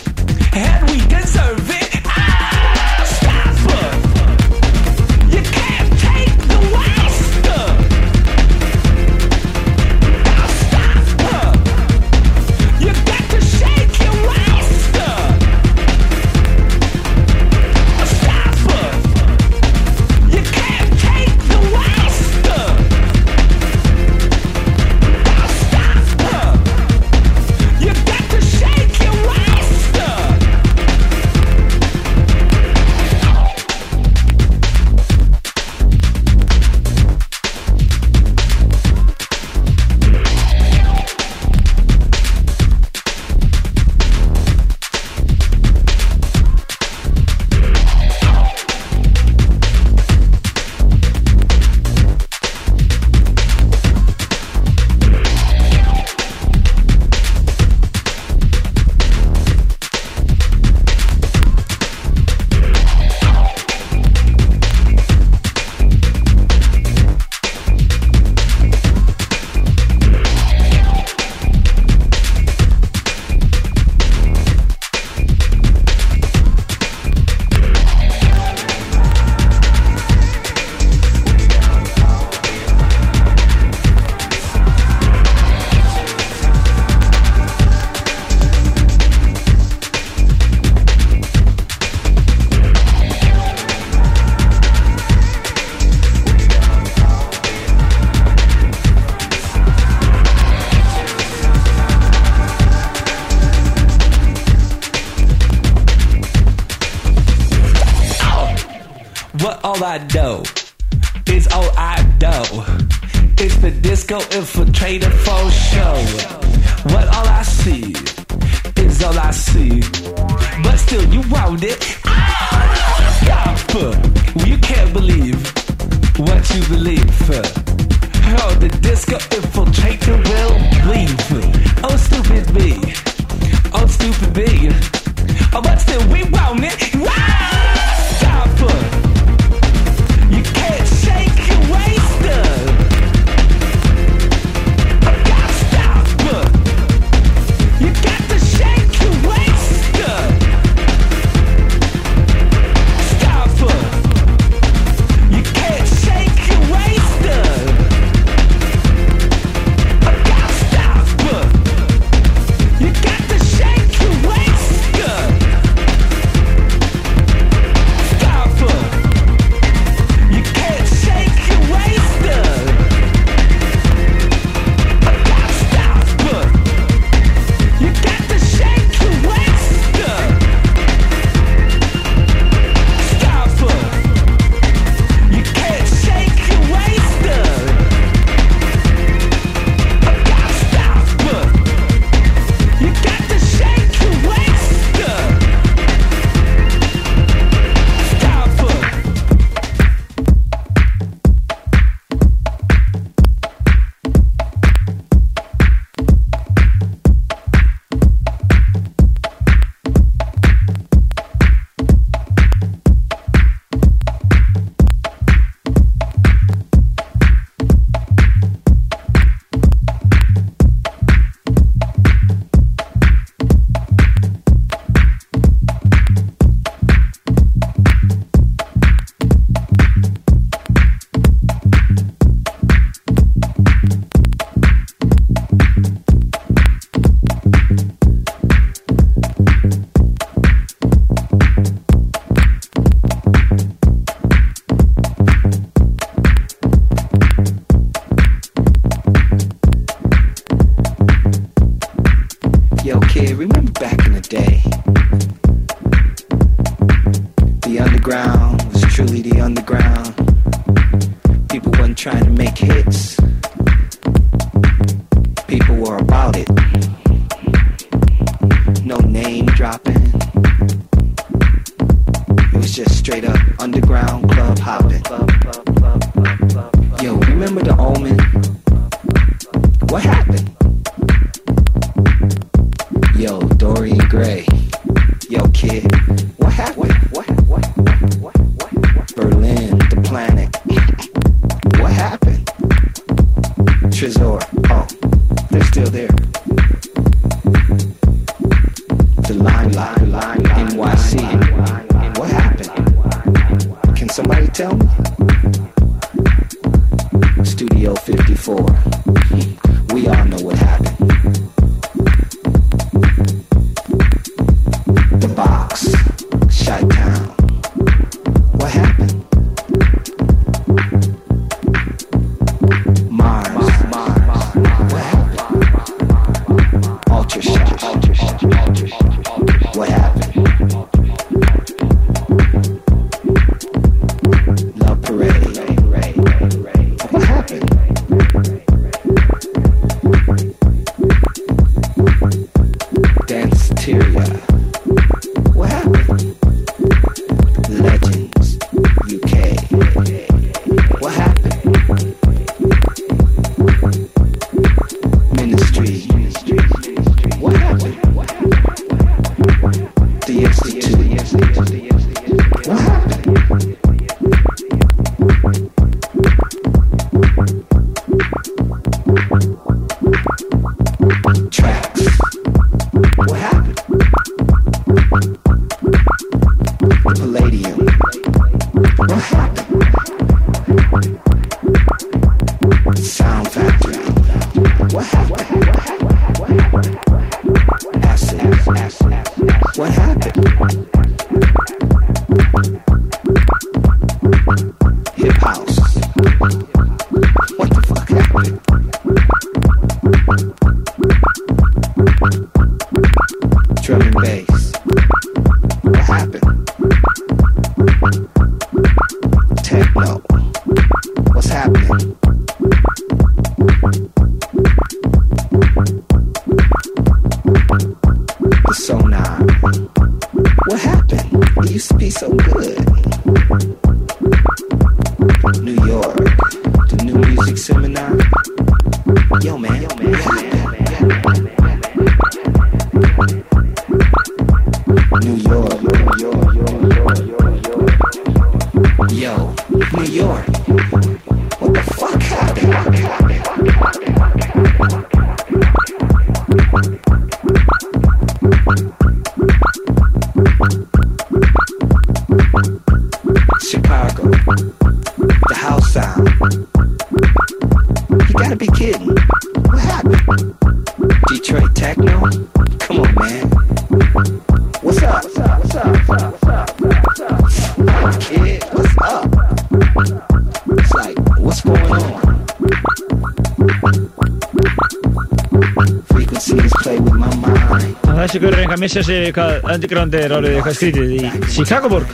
Sig hvað underground er árið eitthvað skrítið í Chicagoborg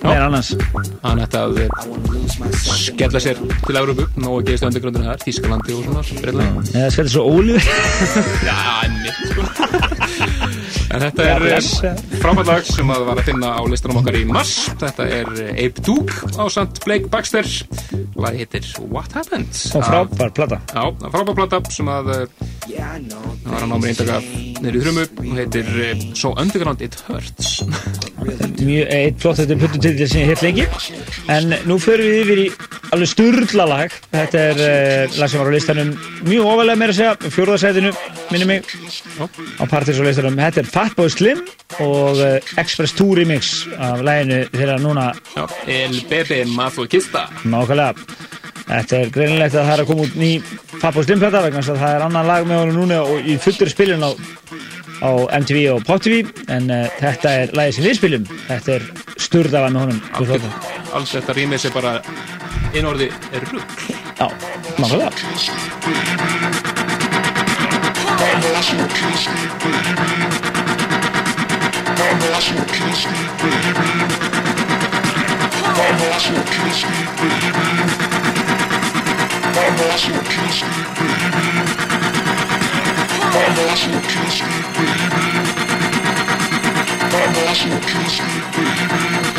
meðan annars. Hann ætti að eh, skella sér til Európu Nó að geðist undergrundinu þar, Þískalandi og svona Eða skellur svo ólíður Já, mitt sko. En þetta er bless. frábært lag sem að var að finna á listanum okkar í mars. Þetta er eh, Ape Duke á Sant Blake Baxter. Lagi heitir What Happened? Og frábær plata. Já, frábær plata sem að eh, það var að ná mér eindaka niður í þrumu og heitir eh, So Underground It Hurts. Mjög eitt flott þetta puttu til sem ég hitt lengi. En nú förum við yfir í alveg sturla lag þetta er uh, lag sem var á listanum mjög ofalega meira að segja fjórðarsætinu minni mig. Á partys á listanum. Þetta er Fatboy Slim og uh, Express 2 remix af læginu þeirra núna. Já, El Bebe Mazochista nákvæmlega. Þetta er greinilegt að það er að koma út ný Fatboy Slim plata vegna þess að það er annan lag með honum núna og í fullur spilun á, á MTV og Pop TV en uh, þetta er lagið sem við spilum. Þetta er sturðaða með honum. Allt, allt þetta rýmið sem bara einorði er rugg Já, nákvæmlega My want you to kiss me, baby.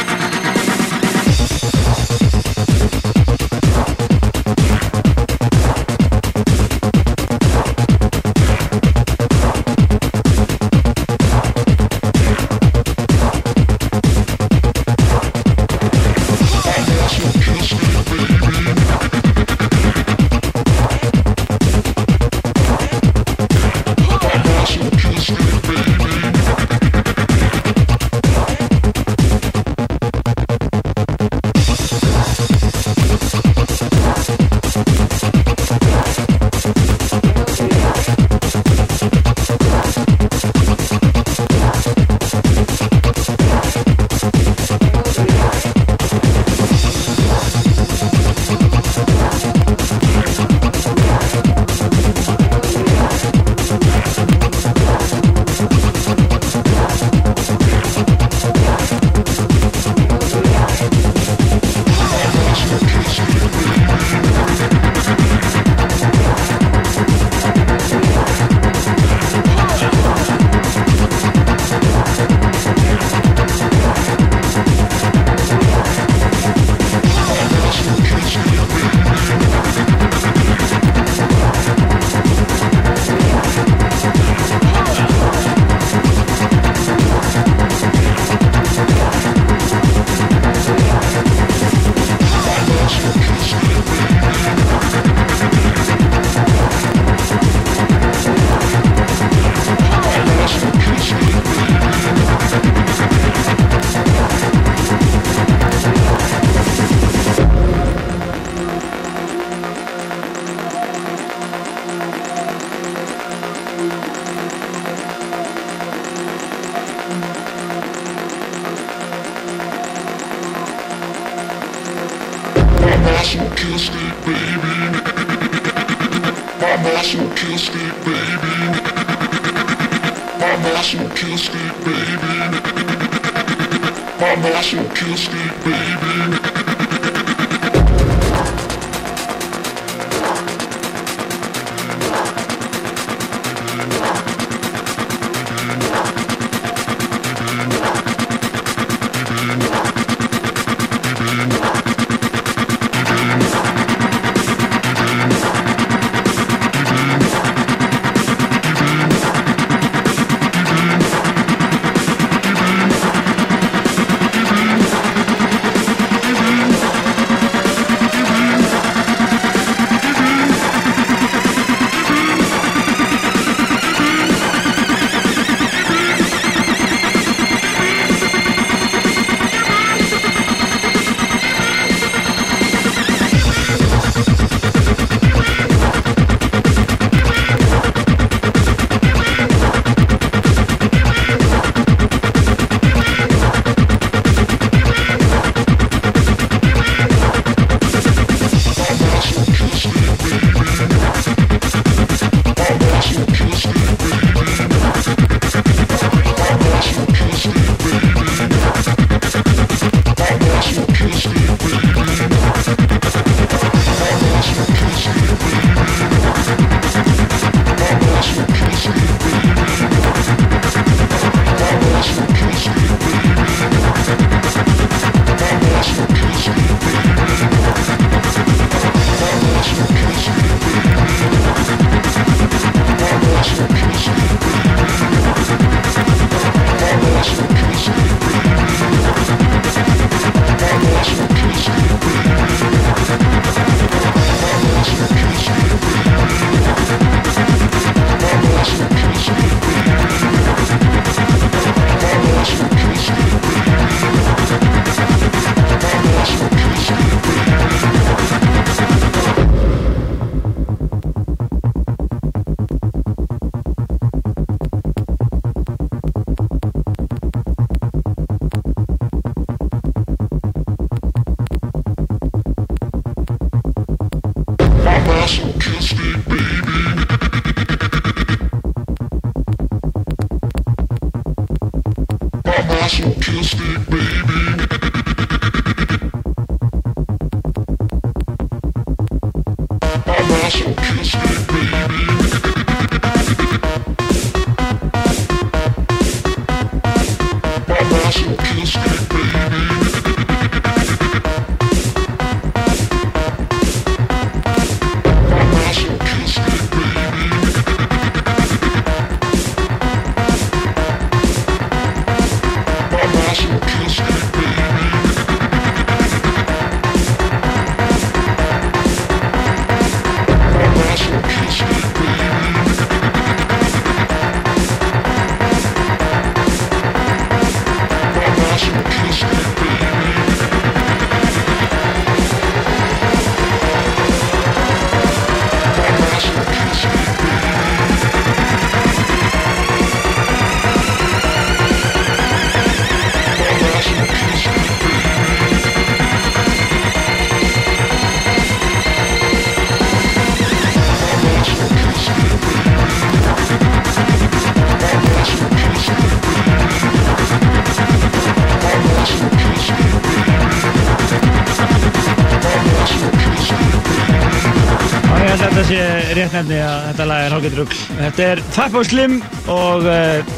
Nefni að þetta lag er hálfgeitt rugg. Þetta er Fatboy Slim og uh,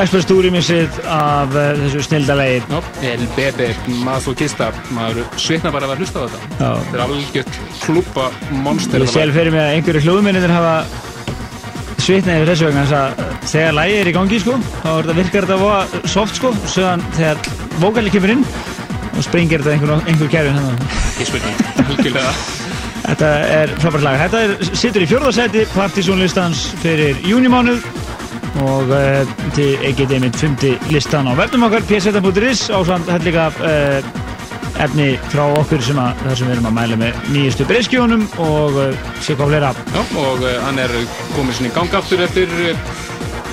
Express Tour remixið af uh, þessu snildalegi. Já, El Bebe Masochista, maður svitna bara að hlusta á þetta. Já. Þetta er algjört klúpa monster. Ég sjálf fyrir mig að einhverju hljóðmyndir hafa svitnað yfir þessu vegna þess að þegar lægið er í gangi sko, þá er þetta virkar þetta voða soft sko, sögðan þegar vókali kemur inn og springir þetta einhver, einhver kerfi hérna. Ekki spurning, algjörlega. Þetta er frábært lag. Þetta er, situr í fjórðarsæti partysónlistans fyrir júnimánuð og uh, til ekkert einmitt fymti listan á verðum okkar pseta.is á samt helliga uh, efni frá okkur sem að það sem við erum að mæla með nýjustu breyskjónum og uh, sé hvað fleira Já, og hann er komið svona í gang aftur eftir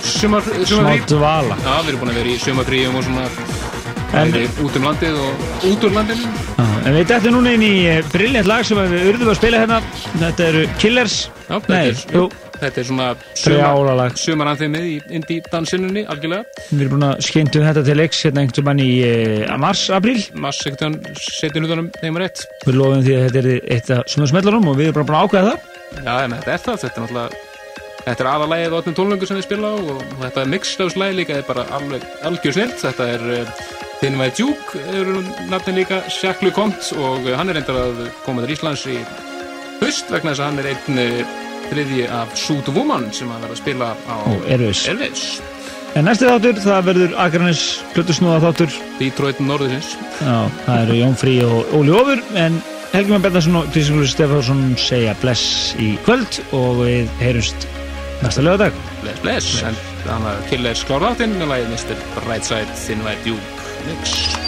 sumarfrí. dvala. Já, við erum búin að vera í sumarfríum og svona En- út um landið og út úr landinu. En við dættum núna inn í uh, briljant lag sem við urðum að spila hérna. Þetta eru Killers. Já, þetta Nei, er, jú, þetta er svona Brjálalag. sumaranþemið í indie dansinunni, algjörlega. við erum búin að skeintu þetta til leiks hérna einhvern mann í uh, mars, apríl. Mars ekkert setjum hlutunum þeim rétt. Við lofum því að þetta er eitt af svona smellarum og við erum bara búin að ákveða það. Já, en þetta er það, þetta er náttúrulega Þetta er aðalægið á öllum tónlöngu sem við spila á og þetta mixlöfslægi líka er bara alveg algjör snilt. Þetta er Thin White Duke, eru nafnin líka Shacklu Kont og hann er reyndar að koma til Íslands í haust vegna þess að hann er einn uh, þriðji af Suit Woman sem að vera að spila á. Airwaves. En næsti þáttur, það verður Akranis Plötusnúða þáttur. Detroit Norðurins. Já, það eru Jón Frí og Óli Ófur, en Helgi Már Bendarsson og Kristján Stefánsson segja bless í kvöld og við heyrumst næsta lögadag. Bless, bless. En þannig að Killers klára þáttinn með lagið Mr. Brightside Thin White Duke Mix.